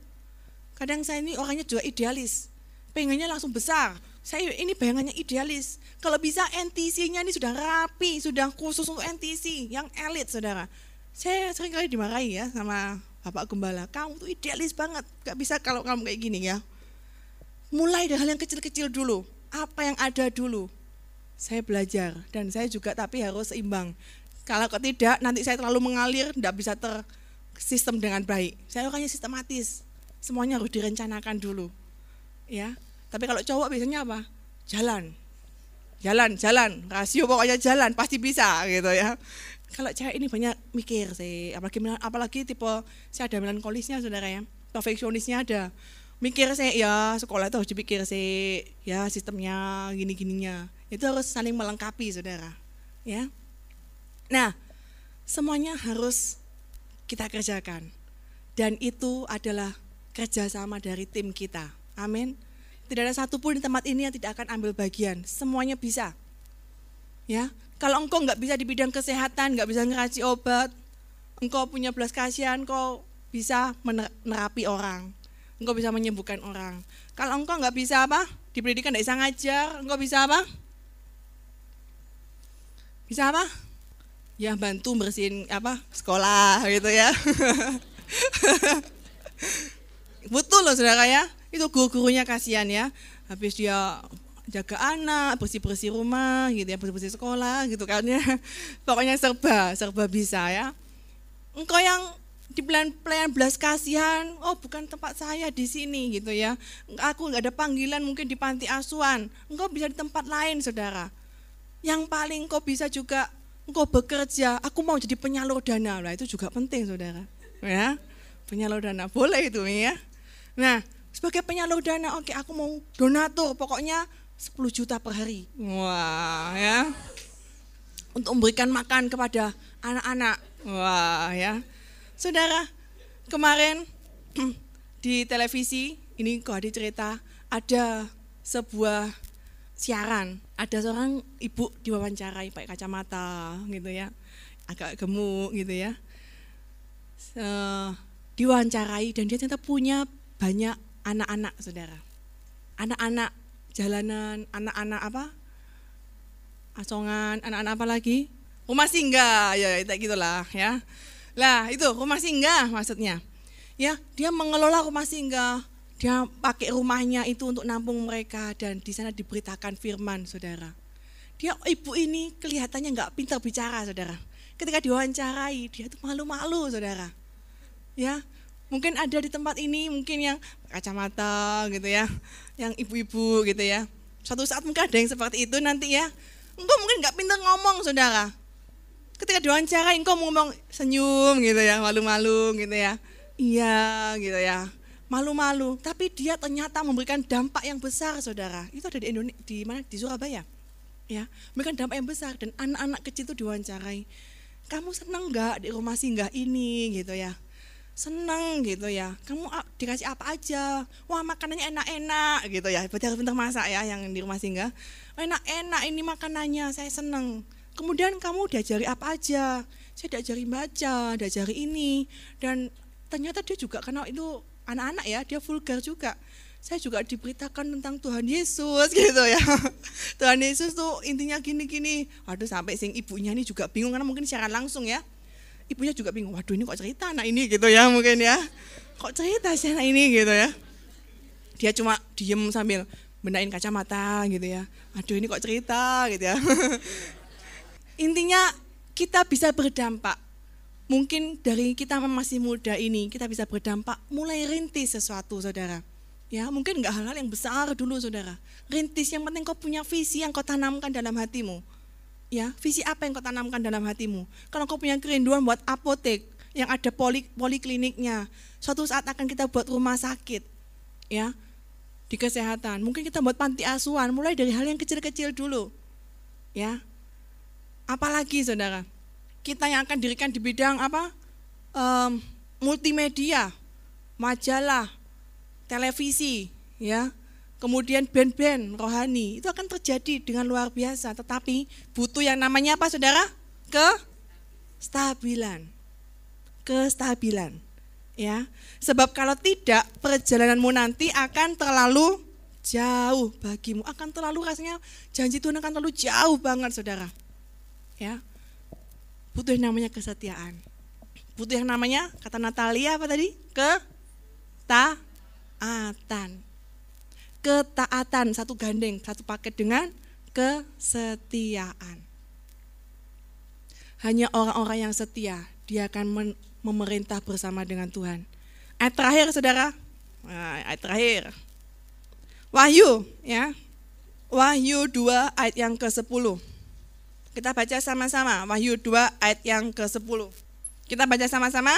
Kadang saya ini orangnya juga idealis, pengennya langsung besar. Saya ini bayangannya idealis. Kalau bisa NTC-nya ini sudah rapi, sudah khusus untuk NTC, yang elit saudara. Saya sering kali dimarahi ya sama Bapak Gembala, kamu tuh idealis banget, gak bisa kalau kamu kayak gini ya. Mulai dari hal yang kecil-kecil dulu, apa yang ada dulu. Saya belajar dan saya juga tapi harus seimbang. Kalau tidak nanti saya terlalu mengalir, tidak bisa tersistem dengan baik. Saya orangnya sistematis, semuanya harus direncanakan dulu. Ya, tapi kalau cowok biasanya apa? Jalan, jalan, jalan, rasio pokoknya jalan, pasti bisa gitu ya kalau cewek ini banyak mikir sih apalagi apalagi tipe saya ada melankolisnya saudara ya. Perfeksionisnya ada. Mikir sih ya sekolah itu harus dipikir sih ya sistemnya gini gininya itu harus saling melengkapi saudara ya. Nah semuanya harus kita kerjakan. Dan itu adalah kerjasama dari tim kita. Amin. Tidak ada satupun di tempat ini yang tidak akan ambil bagian. Semuanya bisa. Ya kalau engkau nggak bisa di bidang kesehatan, nggak bisa ngeraci obat, engkau punya belas kasihan, engkau bisa menerapi orang, engkau bisa menyembuhkan orang. Kalau engkau nggak bisa apa, di pendidikan nggak bisa ngajar, engkau bisa apa? Bisa apa? Ya bantu bersihin apa sekolah gitu ya. Betul loh saudara ya, itu guru-gurunya kasihan ya. Habis dia jaga anak, bersih-bersih rumah gitu ya, bersih-bersih sekolah gitu kan ya. Pokoknya serba, serba bisa ya. Engkau yang di pelayan belas kasihan, oh bukan tempat saya di sini gitu ya. Aku nggak ada panggilan mungkin di panti asuhan. Engkau bisa di tempat lain saudara. Yang paling engkau bisa juga engkau bekerja, aku mau jadi penyalur dana lah itu juga penting saudara. Ya, Penyalur dana, boleh itu ya. Nah, sebagai penyalur dana, oke aku mau donatur, pokoknya 10 juta per hari. Wah ya. Untuk memberikan makan kepada anak-anak. Wah ya. Saudara, kemarin di televisi, ini kok ada cerita, ada sebuah siaran, ada seorang ibu diwawancarai pakai kacamata gitu ya, agak gemuk gitu ya. Uh, diwawancarai dan dia ternyata punya banyak anak-anak saudara. Anak-anak jalanan, anak-anak apa? Asongan, anak-anak apa lagi? Rumah singgah, ya kayak gitulah ya. Lah itu rumah singgah maksudnya. Ya, dia mengelola rumah singgah, dia pakai rumahnya itu untuk nampung mereka dan di sana diberitakan firman, saudara. Dia ibu ini kelihatannya nggak pintar bicara, saudara. Ketika diwawancarai, dia tuh malu-malu, saudara. Ya, mungkin ada di tempat ini, mungkin yang kacamata gitu ya, yang ibu-ibu gitu ya. Suatu saat mungkin ada yang seperti itu nanti ya. Engkau mungkin nggak pintar ngomong, saudara ketika diwawancara engkau ngomong senyum gitu ya, malu-malu gitu ya. Iya gitu ya. Malu-malu, tapi dia ternyata memberikan dampak yang besar, Saudara. Itu ada di Indonesia di mana? Di Surabaya. Ya, memberikan dampak yang besar dan anak-anak kecil itu diwawancarai. Kamu senang nggak di rumah singgah ini gitu ya? Seneng gitu ya kamu dikasih apa aja wah makanannya enak-enak gitu ya pintar masak ya yang di rumah singgah enak-enak ini makanannya saya seneng Kemudian kamu diajari apa aja? Saya diajari baca, diajari ini. Dan ternyata dia juga karena itu anak-anak ya, dia vulgar juga. Saya juga diberitakan tentang Tuhan Yesus gitu ya. Tuhan Yesus tuh intinya gini-gini. Waduh sampai sing ibunya ini juga bingung karena mungkin secara langsung ya. Ibunya juga bingung, waduh ini kok cerita anak ini gitu ya mungkin ya. Kok cerita sih anak ini gitu ya. Dia cuma diem sambil benain kacamata gitu ya. Aduh ini kok cerita gitu ya. Intinya kita bisa berdampak. Mungkin dari kita masih muda ini, kita bisa berdampak mulai rintis sesuatu, saudara. Ya, mungkin nggak hal-hal yang besar dulu, saudara. Rintis, yang penting kau punya visi yang kau tanamkan dalam hatimu. Ya, visi apa yang kau tanamkan dalam hatimu? Kalau kau punya kerinduan buat apotek, yang ada poli, polikliniknya, suatu saat akan kita buat rumah sakit, ya, di kesehatan. Mungkin kita buat panti asuhan, mulai dari hal yang kecil-kecil dulu, ya. Apalagi saudara, kita yang akan dirikan di bidang apa? Um, multimedia, majalah, televisi, ya. Kemudian band-band rohani, itu akan terjadi dengan luar biasa. Tetapi butuh yang namanya apa saudara? Kestabilan. Kestabilan. Ya, sebab kalau tidak perjalananmu nanti akan terlalu jauh bagimu, akan terlalu rasanya janji Tuhan akan terlalu jauh banget saudara ya butuh yang namanya kesetiaan butuh yang namanya kata Natalia apa tadi ketaatan ketaatan satu gandeng satu paket dengan kesetiaan. Hanya orang-orang yang setia dia akan memerintah bersama dengan Tuhan. Ayat terakhir saudara. Nah, ayat terakhir. Wahyu ya. Wahyu 2 ayat yang ke-10 kita baca sama-sama. Wahyu 2 ayat yang ke-10. Kita baca sama-sama.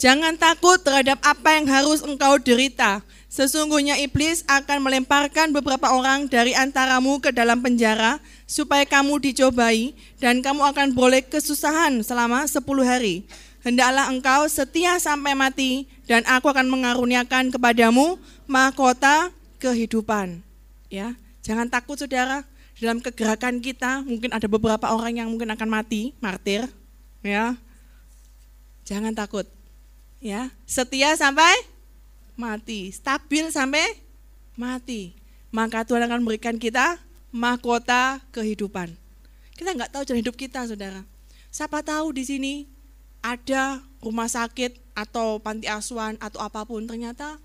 Jangan takut terhadap apa yang harus engkau derita. Sesungguhnya iblis akan melemparkan beberapa orang dari antaramu ke dalam penjara supaya kamu dicobai dan kamu akan boleh kesusahan selama 10 hari. Hendaklah engkau setia sampai mati dan aku akan mengaruniakan kepadamu mahkota kehidupan. Ya, jangan takut saudara, dalam kegerakan kita mungkin ada beberapa orang yang mungkin akan mati, martir, ya. Jangan takut. Ya, setia sampai mati, stabil sampai mati. Maka Tuhan akan memberikan kita mahkota kehidupan. Kita nggak tahu jalan hidup kita, saudara. Siapa tahu di sini ada rumah sakit atau panti asuhan atau apa pun ternyata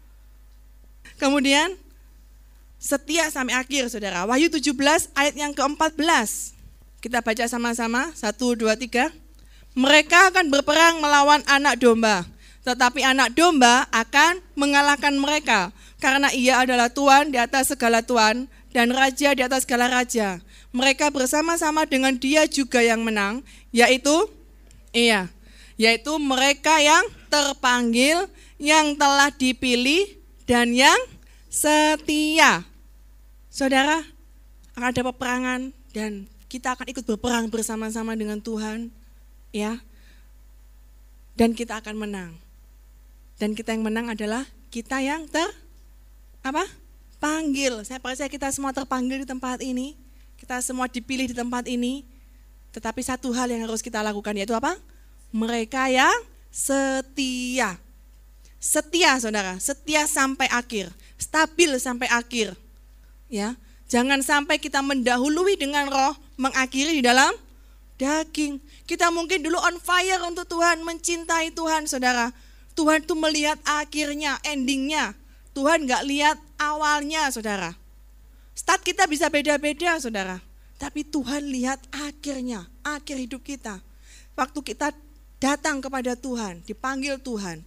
kemudian setia sampai akhir saudara. Wahyu 17 ayat yang ke-14. Kita baca sama-sama, 1, 2, 3. Mereka akan berperang melawan anak domba, tetapi anak domba akan mengalahkan mereka, karena ia adalah Tuhan di atas segala Tuhan dan Raja di atas segala Raja. Mereka bersama-sama dengan dia juga yang menang, yaitu, iya, yaitu mereka yang terpanggil, yang telah dipilih, dan yang setia. Saudara, akan ada peperangan dan kita akan ikut berperang bersama-sama dengan Tuhan, ya. Dan kita akan menang. Dan kita yang menang adalah kita yang ter apa? Panggil. Saya percaya kita semua terpanggil di tempat ini. Kita semua dipilih di tempat ini. Tetapi satu hal yang harus kita lakukan yaitu apa? Mereka yang setia. Setia Saudara, setia sampai akhir, stabil sampai akhir. Ya. Jangan sampai kita mendahului dengan roh, mengakhiri di dalam daging. Kita mungkin dulu on fire untuk Tuhan, mencintai Tuhan, saudara. Tuhan tuh melihat akhirnya, endingnya. Tuhan nggak lihat awalnya, saudara. Start kita bisa beda-beda, saudara. Tapi Tuhan lihat akhirnya, akhir hidup kita. Waktu kita datang kepada Tuhan, dipanggil Tuhan,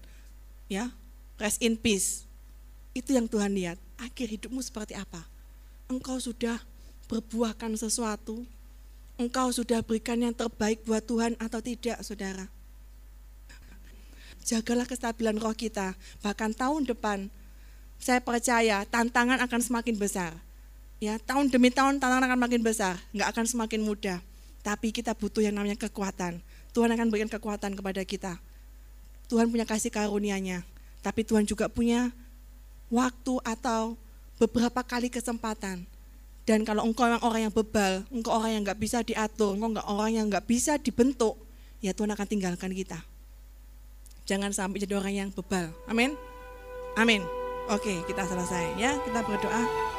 ya, rest in peace. Itu yang Tuhan lihat. Akhir hidupmu seperti apa? engkau sudah berbuahkan sesuatu, engkau sudah berikan yang terbaik buat Tuhan atau tidak, saudara. Jagalah kestabilan roh kita, bahkan tahun depan, saya percaya tantangan akan semakin besar. Ya, tahun demi tahun tantangan akan makin besar, nggak akan semakin mudah. Tapi kita butuh yang namanya kekuatan. Tuhan akan berikan kekuatan kepada kita. Tuhan punya kasih karunia-Nya, tapi Tuhan juga punya waktu atau beberapa kali kesempatan. Dan kalau engkau memang orang yang bebal, engkau orang yang nggak bisa diatur, engkau nggak orang yang nggak bisa dibentuk, ya Tuhan akan tinggalkan kita. Jangan sampai jadi orang yang bebal. Amin. Amin. Oke, kita selesai ya. Kita berdoa.